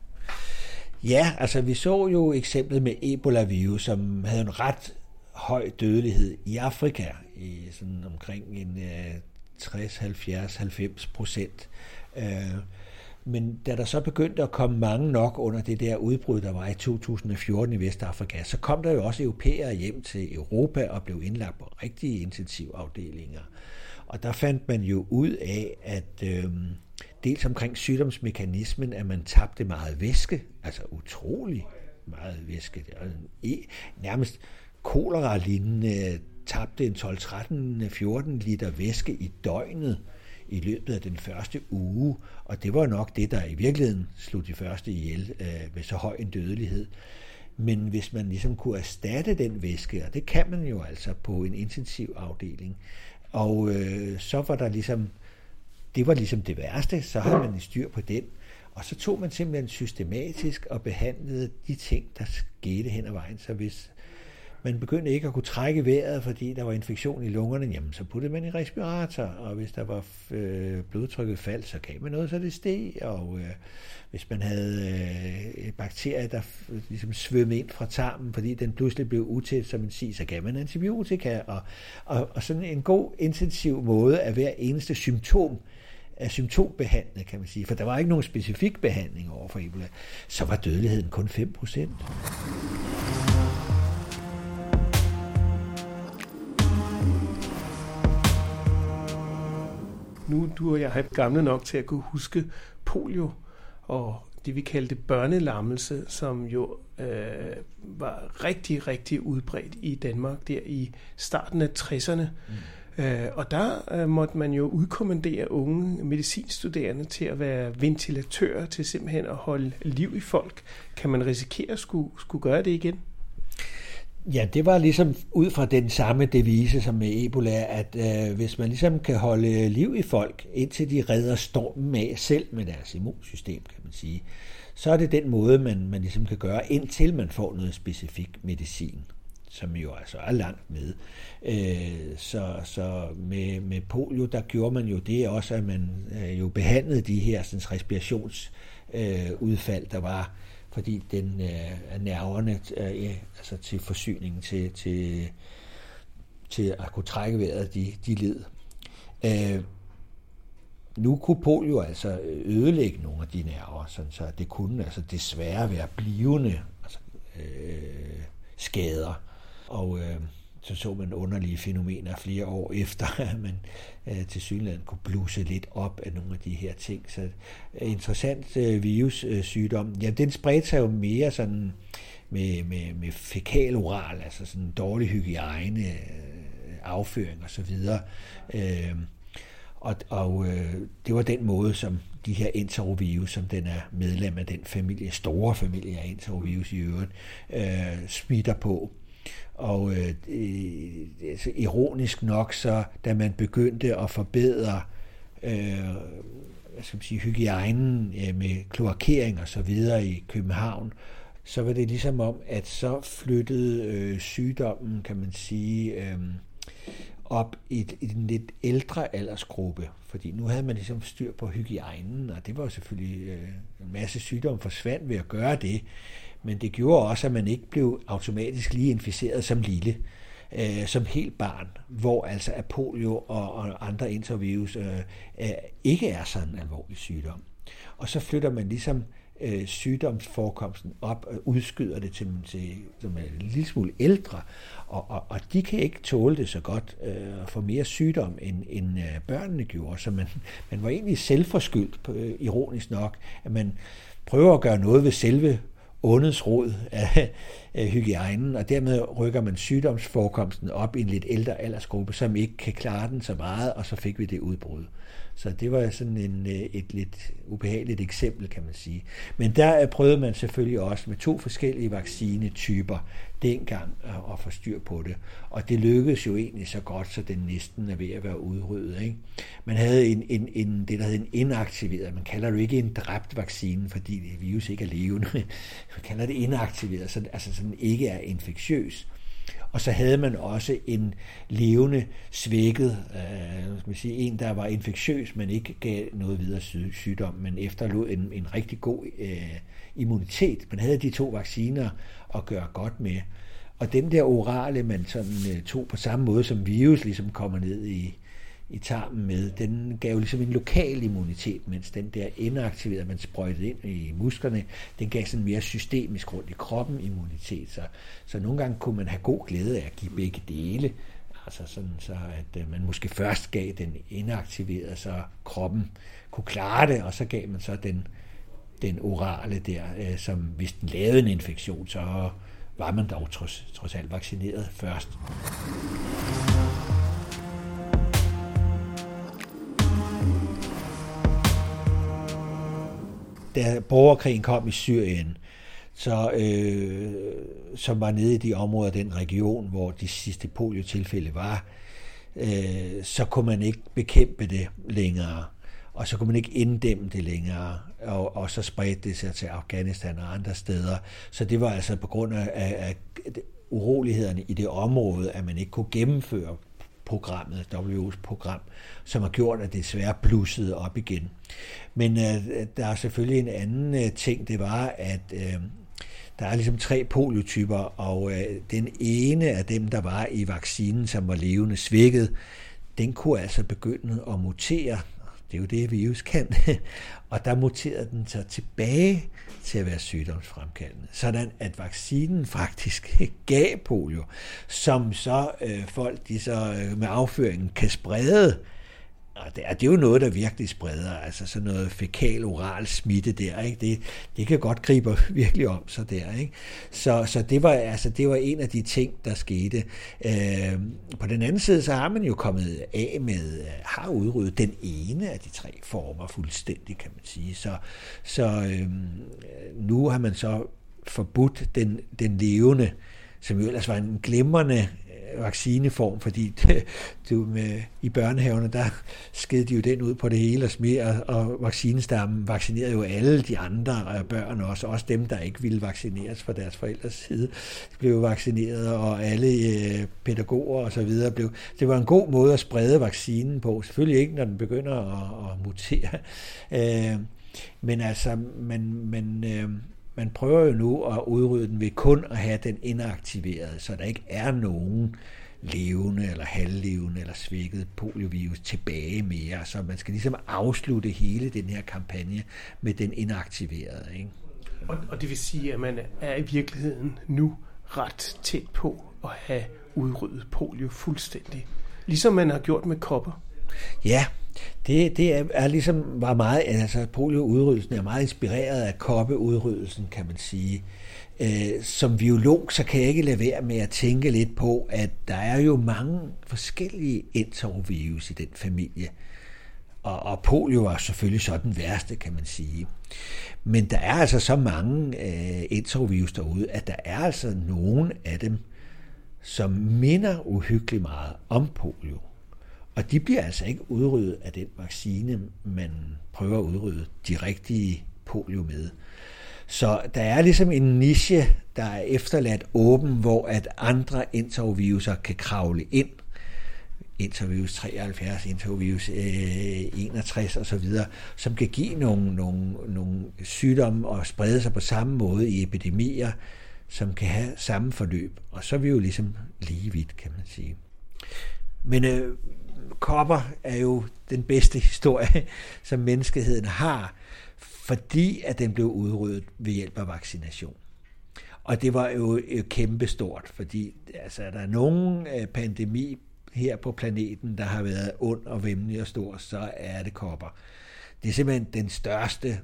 Ja, altså vi så jo eksemplet med Ebola-virus, som havde en ret høj dødelighed i Afrika, i sådan omkring en øh, 60, 70, 90 procent. Øh, men da der så begyndte at komme mange nok under det der udbrud, der var i 2014 i Vestafrika, så kom der jo også europæere hjem til Europa og blev indlagt på rigtige intensivafdelinger. Og der fandt man jo ud af, at øh, dels omkring sygdomsmekanismen, at man tabte meget væske, altså utrolig meget væske. E, nærmest kolera-lignende tabte en 12-13-14 liter væske i døgnet i løbet af den første uge, og det var nok det, der i virkeligheden slog de første ihjel øh, med så høj en dødelighed. Men hvis man ligesom kunne erstatte den væske, og det kan man jo altså på en intensiv afdeling, og øh, så var der ligesom, det var ligesom det værste, så havde man i styr på den, og så tog man simpelthen systematisk og behandlede de ting, der skete hen ad vejen. Så hvis man begyndte ikke at kunne trække vejret, fordi der var infektion i lungerne, jamen så puttede man i respirator, og hvis der var øh, blodtrykket faldt, så gav man noget, så det steg, og øh, hvis man havde øh, bakterier, der øh, ligesom svømmede ind fra tarmen, fordi den pludselig blev utæt som man siger, så gav man antibiotika, og, og, og sådan en god intensiv måde af hver eneste symptom, af symptombehandlet, kan man sige, for der var ikke nogen specifik behandling over for Ebola, så var dødeligheden kun 5 procent. Nu du og jeg er gamle nok til at kunne huske polio og det vi kaldte børnelammelse, som jo øh, var rigtig, rigtig udbredt i Danmark der i starten af 60'erne. Mm. Øh, og der øh, måtte man jo udkommandere unge medicinstuderende til at være ventilatører, til simpelthen at holde liv i folk. Kan man risikere at skulle, skulle gøre det igen? Ja, det var ligesom ud fra den samme devise som med Ebola, at øh, hvis man ligesom kan holde liv i folk, indtil de redder stormen af selv med deres immunsystem, kan man sige, så er det den måde, man, man ligesom kan gøre, indtil man får noget specifik medicin, som jo altså er langt med. Øh, så så med, med polio, der gjorde man jo det også, at man øh, jo behandlede de her sådan, respirationsudfald, øh, der var fordi den øh, er nerverne øh, altså til forsyningen til, til, til at kunne trække vejret, de, de led. Øh, nu kunne polio altså ødelægge nogle af de nerver, sådan så det kunne altså desværre være blivende altså, øh, skader. Og øh, så så man underlige fænomener flere år <laughs> efter, at man øh, til synligheden kunne bluse lidt op af nogle af de her ting. Så øh, interessant øh, virussygdom. Øh, ja, den spredte sig jo mere sådan med, med, med fekal oral, altså sådan dårlig hygiejne, øh, afføring og så videre. Øh, og, og øh, det var den måde, som de her enterovirus, som den er medlem af den familie, store familie af enterovirus i øvrigt, øh, smitter på. Og øh, altså, ironisk nok, så da man begyndte at forbedre øh, hvad skal man sige, hygiejnen øh, med kloakering og så videre i København, så var det ligesom om, at så flyttede øh, sygdommen, kan man sige, øh, op i, et, i en lidt ældre aldersgruppe, fordi nu havde man ligesom styr på hygiejnen, og det var jo selvfølgelig øh, en masse sygdomme forsvandt ved at gøre det, men det gjorde også, at man ikke blev automatisk lige inficeret som lille, øh, som helt barn, hvor altså at polio og, og andre intervirus øh, ikke er sådan en alvorlig sygdom. Og så flytter man ligesom øh, sygdomsforekomsten op og udskyder det til, til som er en lille smule ældre, og, og, og de kan ikke tåle det så godt øh, for mere sygdom, end, end øh, børnene gjorde. Så man, man var egentlig selvforskyldt, øh, ironisk nok, at man prøver at gøre noget ved selve åndets rod af hygiejnen, og dermed rykker man sygdomsforekomsten op i en lidt ældre aldersgruppe, som ikke kan klare den så meget, og så fik vi det udbrud. Så det var sådan en, øh, et lidt ubehageligt eksempel, kan man sige. Men der øh, prøvede man selvfølgelig også med to forskellige vaccinetyper dengang at få styr på det. Og det lykkedes jo egentlig så godt, så den næsten er ved at være udryddet. Ikke? Man havde en, en, en, det, der hed en inaktiveret, man kalder det ikke en dræbt vaccine, fordi det virus ikke er levende, man kalder det inaktiveret, så, altså sådan ikke er infektiøs. Og så havde man også en levende svækket, øh, skal man sige, en, der var infektiøs, men ikke gav noget videre sygdom, men efterlod en, en rigtig god øh, immunitet. Man havde de to vacciner at gøre godt med. Og den der orale, man sådan øh, tog på samme måde som virus ligesom kommer ned i, i tarmen med, den gav ligesom en lokal immunitet, mens den der inaktiverede, man sprøjtede ind i musklerne, den gav sådan mere systemisk rundt i kroppen immunitet. Så, så nogle gange kunne man have god glæde af at give begge dele, altså sådan så, at øh, man måske først gav den inaktiverede, så kroppen kunne klare det, og så gav man så den, den orale der, øh, som hvis den lavede en infektion, så var man dog trods, trods alt vaccineret først. Da borgerkrigen kom i Syrien, så, øh, som var nede i de områder, den region, hvor de sidste poliotilfælde var, øh, så kunne man ikke bekæmpe det længere, og så kunne man ikke inddæmme det længere, og, og så spredte det sig til Afghanistan og andre steder. Så det var altså på grund af, af, af urolighederne i det område, at man ikke kunne gennemføre programmet, WHO's program, som har gjort, at det desværre blussede op igen. Men øh, der er selvfølgelig en anden øh, ting, det var, at øh, der er ligesom tre poliotyper, og øh, den ene af dem, der var i vaccinen, som var levende svækket, den kunne altså begynde at mutere. Det er jo det, virus kan. <laughs> og der muterede den så tilbage til at være sygdomsfremkaldende. Sådan at vaccinen faktisk <laughs> gav polio, som så øh, folk de så øh, med afføringen kan sprede og det er, det er jo noget, der virkelig spreder, altså sådan noget fekal oral smitte der, ikke? Det, det kan godt gribe <laughs> virkelig om sig der. Ikke? Så, så det, var, altså, det var en af de ting, der skete. Øh, på den anden side, så har man jo kommet af med, øh, har udryddet den ene af de tre former fuldstændig, kan man sige. Så, så øh, nu har man så forbudt den, den levende, som jo ellers var en glimrende vaccineform, fordi det, det med, i børnehaverne, der sked de jo den ud på det hele og smer, og vaccinestammen vaccinerede jo alle de andre øh, børn også, også dem, der ikke ville vaccineres fra deres forældres side, blev vaccineret, og alle øh, pædagoger og så videre blev. Det var en god måde at sprede vaccinen på, selvfølgelig ikke, når den begynder at, at mutere. Øh, men altså, man, man, øh, man prøver jo nu at udrydde den ved kun at have den inaktiveret, så der ikke er nogen levende eller halvlevende eller svækket poliovirus tilbage mere. Så man skal ligesom afslutte hele den her kampagne med den inaktiverede. Ikke? Og, og det vil sige, at man er i virkeligheden nu ret tæt på at have udrydde polio fuldstændig, ligesom man har gjort med kopper. Ja, det, det er, er ligesom var meget, altså polioudryddelsen er meget inspireret af koppeudryddelsen, kan man sige. Øh, som biolog, så kan jeg ikke lade være med at tænke lidt på, at der er jo mange forskellige enterovirus i den familie. Og, og polio var selvfølgelig så den værste, kan man sige. Men der er altså så mange øh, enterovirus derude, at der er altså nogen af dem, som minder uhyggeligt meget om polio. Og de bliver altså ikke udryddet af den vaccine, man prøver at udrydde de rigtige polio med. Så der er ligesom en niche, der er efterladt åben, hvor at andre enteroviruser kan kravle ind. Enterovirus 73, enterovirus øh, 61 osv., som kan give nogle, nogle, nogle sygdomme og sprede sig på samme måde i epidemier, som kan have samme forløb. Og så er vi jo ligesom lige vidt, kan man sige. Men øh, kopper er jo den bedste historie, <laughs> som menneskeheden har, fordi at den blev udryddet ved hjælp af vaccination. Og det var jo kæmpestort, fordi altså, er der nogen øh, pandemi her på planeten, der har været ond og vemmelig og stor, så er det kopper. Det er simpelthen den største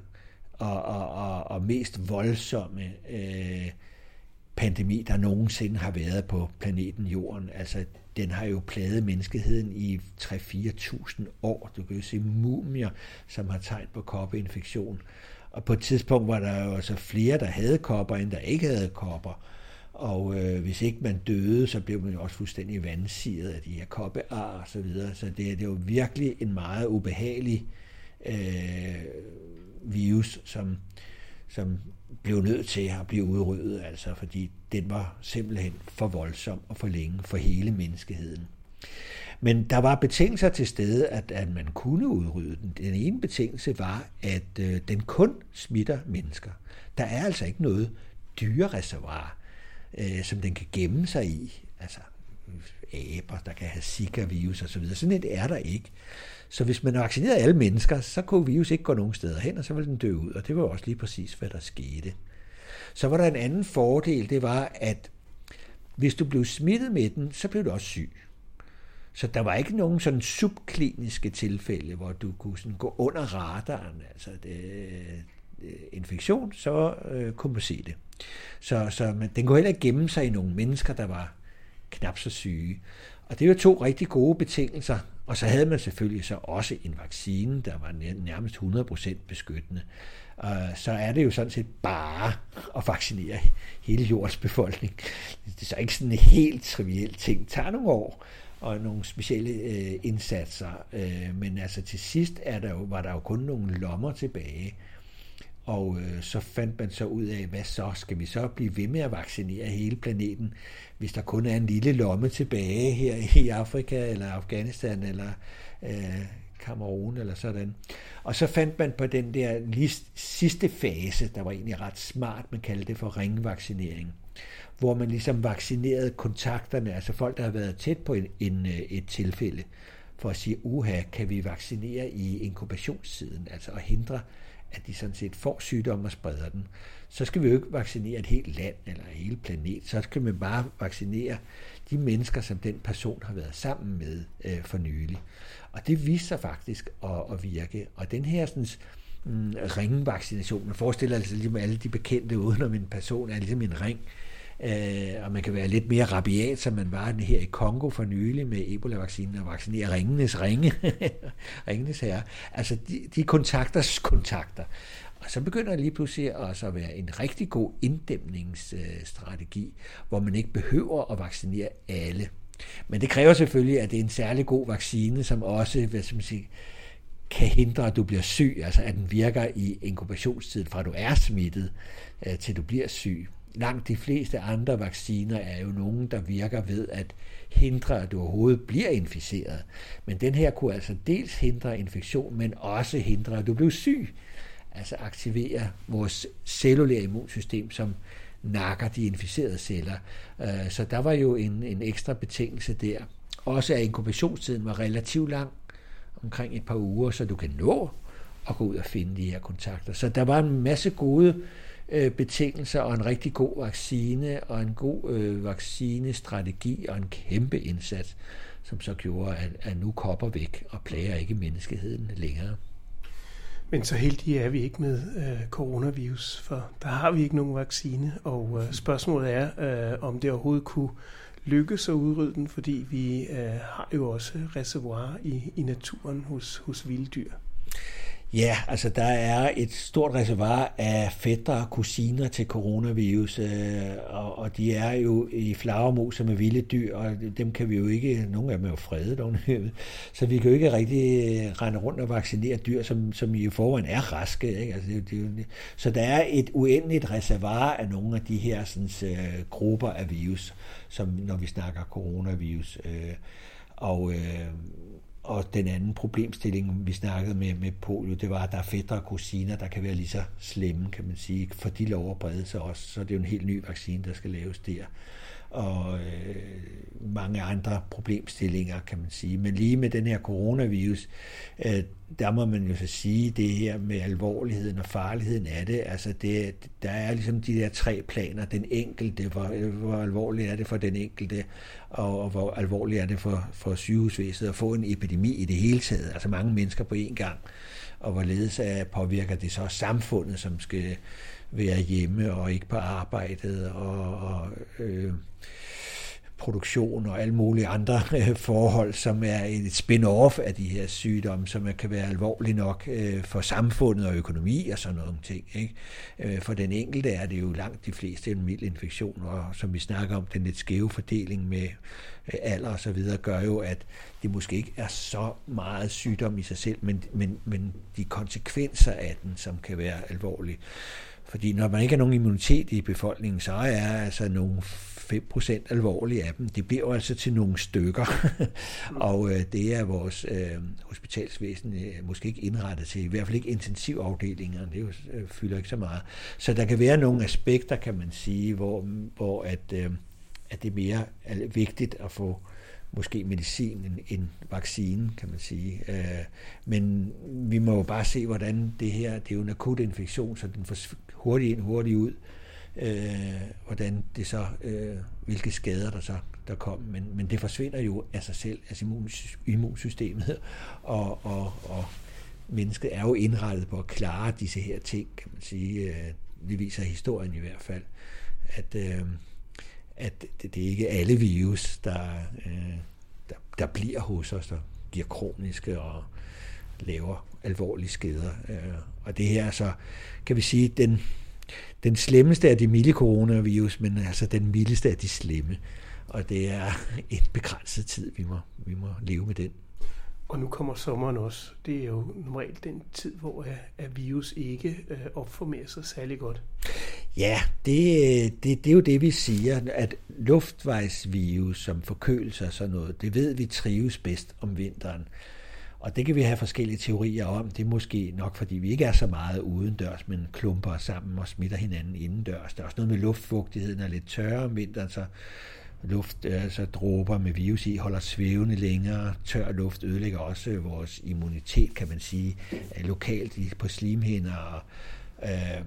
og, og, og, og mest voldsomme øh, pandemi, der nogensinde har været på planeten Jorden. Altså, den har jo plaget menneskeheden i 3-4.000 år. Du kan jo se mumier, som har tegn på koppeinfektion. Og på et tidspunkt var der jo altså flere, der havde kopper, end der ikke havde kopper. Og øh, hvis ikke man døde, så blev man jo også fuldstændig vandsiget af de her koppear og så videre. Så det, det er jo virkelig en meget ubehagelig øh, virus, som, som blev nødt til at blive udryddet, altså fordi den var simpelthen for voldsom og for længe for hele menneskeheden. Men der var betingelser til stede, at, at man kunne udrydde den. Den ene betingelse var, at øh, den kun smitter mennesker. Der er altså ikke noget dyrereservoir, øh, som den kan gemme sig i. Altså øh, aber, der kan have Zika-virus osv. Sådan, sådan et er der ikke. Så hvis man vaccinerede alle mennesker, så kunne virus ikke gå nogen steder hen, og så ville den dø ud. Og det var også lige præcis, hvad der skete. Så var der en anden fordel, det var, at hvis du blev smittet med den, så blev du også syg. Så der var ikke nogen sådan subkliniske tilfælde, hvor du kunne sådan gå under radaren, altså det, øh, øh, infektion, så øh, kunne man se det. Så, så man, den kunne heller ikke gemme sig i nogle mennesker, der var knap så syge. Og det var to rigtig gode betingelser. Og så havde man selvfølgelig så også en vaccine, der var nærmest 100% beskyttende. Øh, så er det jo sådan set bare at vaccinere hele jordens befolkning. Det er så ikke sådan en helt triviel ting. Det tager nogle år og nogle specielle øh, indsatser. Øh, men altså til sidst er der jo, var der jo kun nogle lommer tilbage. Og øh, så fandt man så ud af, hvad så? Skal vi så blive ved med at vaccinere hele planeten, hvis der kun er en lille lomme tilbage her i Afrika, eller Afghanistan, eller øh, Kamerun, eller sådan. Og så fandt man på den der list, sidste fase, der var egentlig ret smart, man kaldte det for ringvaccinering, hvor man ligesom vaccinerede kontakterne, altså folk, der har været tæt på en, en, øh, et tilfælde, for at sige, uha, kan vi vaccinere i inkubationstiden, altså at hindre at de sådan set får sygdom og spreder den, så skal vi jo ikke vaccinere et helt land eller et hele planet. Så skal man bare vaccinere de mennesker, som den person har været sammen med øh, for nylig. Og det viser sig faktisk at, at virke. Og den her sådan, mm, ringvaccination, man forestiller sig ligesom alle de bekendte udenom en person, er ligesom en ring, Øh, Øh, og man kan være lidt mere rabiat, som man var her i Kongo for nylig med Ebola-vaccinen og vaccinere ringenes ringe, <laughs> ringenes herre. Altså de, de kontakters kontakter. Og så begynder det lige pludselig også at være en rigtig god inddæmningsstrategi, hvor man ikke behøver at vaccinere alle. Men det kræver selvfølgelig, at det er en særlig god vaccine, som også hvad skal man sige, kan hindre, at du bliver syg, altså at den virker i inkubationstiden fra du er smittet, øh, til du bliver syg langt de fleste andre vacciner er jo nogen, der virker ved at hindre, at du overhovedet bliver inficeret. Men den her kunne altså dels hindre infektion, men også hindre, at du blev syg. Altså aktivere vores cellulære immunsystem, som nakker de inficerede celler. Øh, så der var jo en, en ekstra betingelse der. Også at inkubationstiden var relativt lang, omkring et par uger, så du kan nå at gå ud og finde de her kontakter. Så der var en masse gode øh, betingelser og en rigtig god vaccine og en god øh, vaccinestrategi og en kæmpe indsats, som så gjorde, at, at nu kopper væk og plager ikke menneskeheden længere. Men så heldige er vi ikke med øh, coronavirus, for der har vi ikke nogen vaccine, og øh, spørgsmålet er, øh, om det overhovedet kunne lykkes at udrydde den, fordi vi øh, har jo også reservoir i, i naturen hos, hos vilde dyr. Ja, altså der er et stort reservoir af fætter og kusiner til coronavirus, øh, og, og de er jo i flagermus med vilde dyr, og dem kan vi jo ikke, nogle af dem er jo fredet så vi kan jo ikke rigtig øh, rende rundt og vaccinere dyr, som, som i forvejen er raske. Ikke? Altså, det, det, så der er et uendeligt reservoir af nogle af de her sådan, øh, grupper af virus, som når vi snakker coronavirus. Øh, og øh, og den anden problemstilling, vi snakkede med, med polio, det var, at der er fætter og kusiner, der kan være lige så slemme, kan man sige, for de lov at brede sig også. Så det er jo en helt ny vaccine, der skal laves der og øh, mange andre problemstillinger, kan man sige. Men lige med den her coronavirus, øh, der må man jo så sige det her med alvorligheden og farligheden af det. Altså det, der er ligesom de der tre planer. Den enkelte, hvor, hvor alvorligt er det for den enkelte, og, og hvor alvorligt er det for, for sygehusvæsenet at få en epidemi i det hele taget. Altså mange mennesker på én gang. Og hvorledes påvirker det så samfundet, som skal være hjemme og ikke på arbejdet og, og øh, produktion og alle mulige andre øh, forhold, som er et spin-off af de her sygdomme, som kan være alvorlige nok øh, for samfundet og økonomi og sådan nogle ting. Ikke? Øh, for den enkelte er det jo langt de fleste en mild infektion, og som vi snakker om, den lidt skæve fordeling med øh, alder og så videre, gør jo, at det måske ikke er så meget sygdom i sig selv, men, men, men de konsekvenser af den, som kan være alvorlige. Fordi når man ikke har nogen immunitet i befolkningen, så er altså nogle 5% alvorlige af dem. Det bliver jo altså til nogle stykker, <laughs> og øh, det er vores øh, hospitalsvæsen øh, måske ikke indrettet til, i hvert fald ikke intensivafdelingerne, det jo, øh, fylder ikke så meget. Så der kan være nogle aspekter, kan man sige, hvor, hvor at, øh, at det er mere vigtigt at få måske medicin end, end vaccinen, kan man sige. Øh, men vi må jo bare se, hvordan det her, det er jo en akut infektion, så den får hurtigt ind, hurtigt ud, øh, Øh, hvordan det så, øh, hvilke skader der så der kom. Men, men det forsvinder jo af sig selv, altså immunsystemet, <laughs> og, og, og mennesket er jo indrettet på at klare disse her ting, kan man sige. Øh, det viser historien i hvert fald, at, øh, at det, det er ikke alle virus, der, øh, der, der bliver hos os, der giver kroniske og laver alvorlige skader. Øh, og det her så, kan vi sige, den, den slemmeste af de milde coronavirus, men altså den mildeste af de slemme. Og det er en begrænset tid, vi må, vi må leve med den. Og nu kommer sommeren også. Det er jo normalt den tid, hvor at virus ikke øh, opformerer sig særlig godt. Ja, det, det, det er jo det, vi siger, at luftvejsvirus som forkølelse og sådan noget, det ved vi trives bedst om vinteren. Og det kan vi have forskellige teorier om. Det er måske nok, fordi vi ikke er så meget udendørs, men klumper sammen og smitter hinanden indendørs. Der er også noget med luftfugtigheden er lidt tørre om vinteren, så luft, altså dråber med virus i, holder svævende længere. Tør luft ødelægger også vores immunitet, kan man sige, lokalt på slimhinder. Og, øh,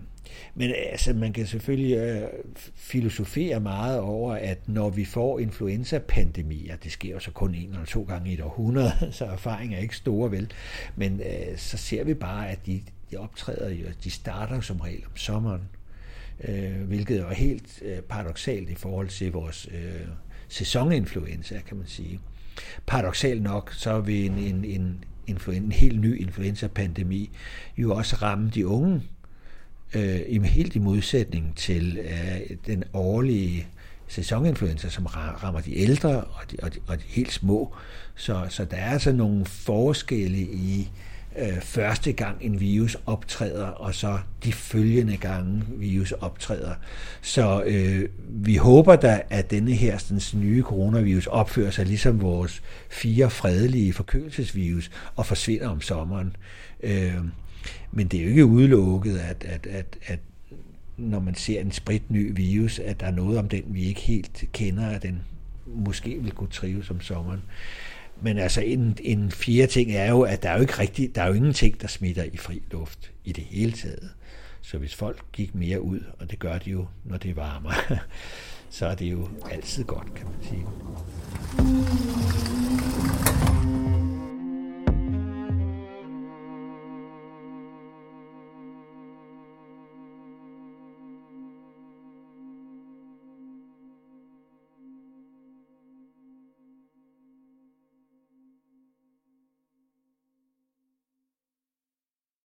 men altså, man kan selvfølgelig øh, filosofere meget over, at når vi får influenza-pandemier, det sker jo så kun en eller to gange i et århundrede, <laughs> så erfaring er ikke store vel, men øh, så ser vi bare, at de, de optræder jo, de starter som regel om sommeren, øh, hvilket er helt øh, paradoxalt i forhold til vores øh, sæsoninfluenza, kan man sige. Paradoxalt nok, så vil en, en, en, influen, en helt ny influenza-pandemi jo også ramme de unge øh, helt i modsætning til øh, den årlige sæsoninfluenza, som rammer de ældre og de, og de, og de helt små. Så, så der er altså nogle forskelle i øh, første gang en virus optræder, og så de følgende gange virus optræder. Så øh, vi håber da, at denne her sådan, nye coronavirus opfører sig ligesom vores fire fredelige forkølelsesvirus og forsvinder om sommeren. Øh, men det er jo ikke udelukket, at, at, at, at når man ser en spritny virus, at der er noget om den, vi ikke helt kender, at den måske vil kunne trives om sommeren. Men altså en, en fjerde ting er jo, at der er jo ikke rigtig, der er jo ingenting, der smitter i fri luft i det hele taget. Så hvis folk gik mere ud, og det gør de jo, når det varmer, <laughs> så er det jo altid godt, kan man sige.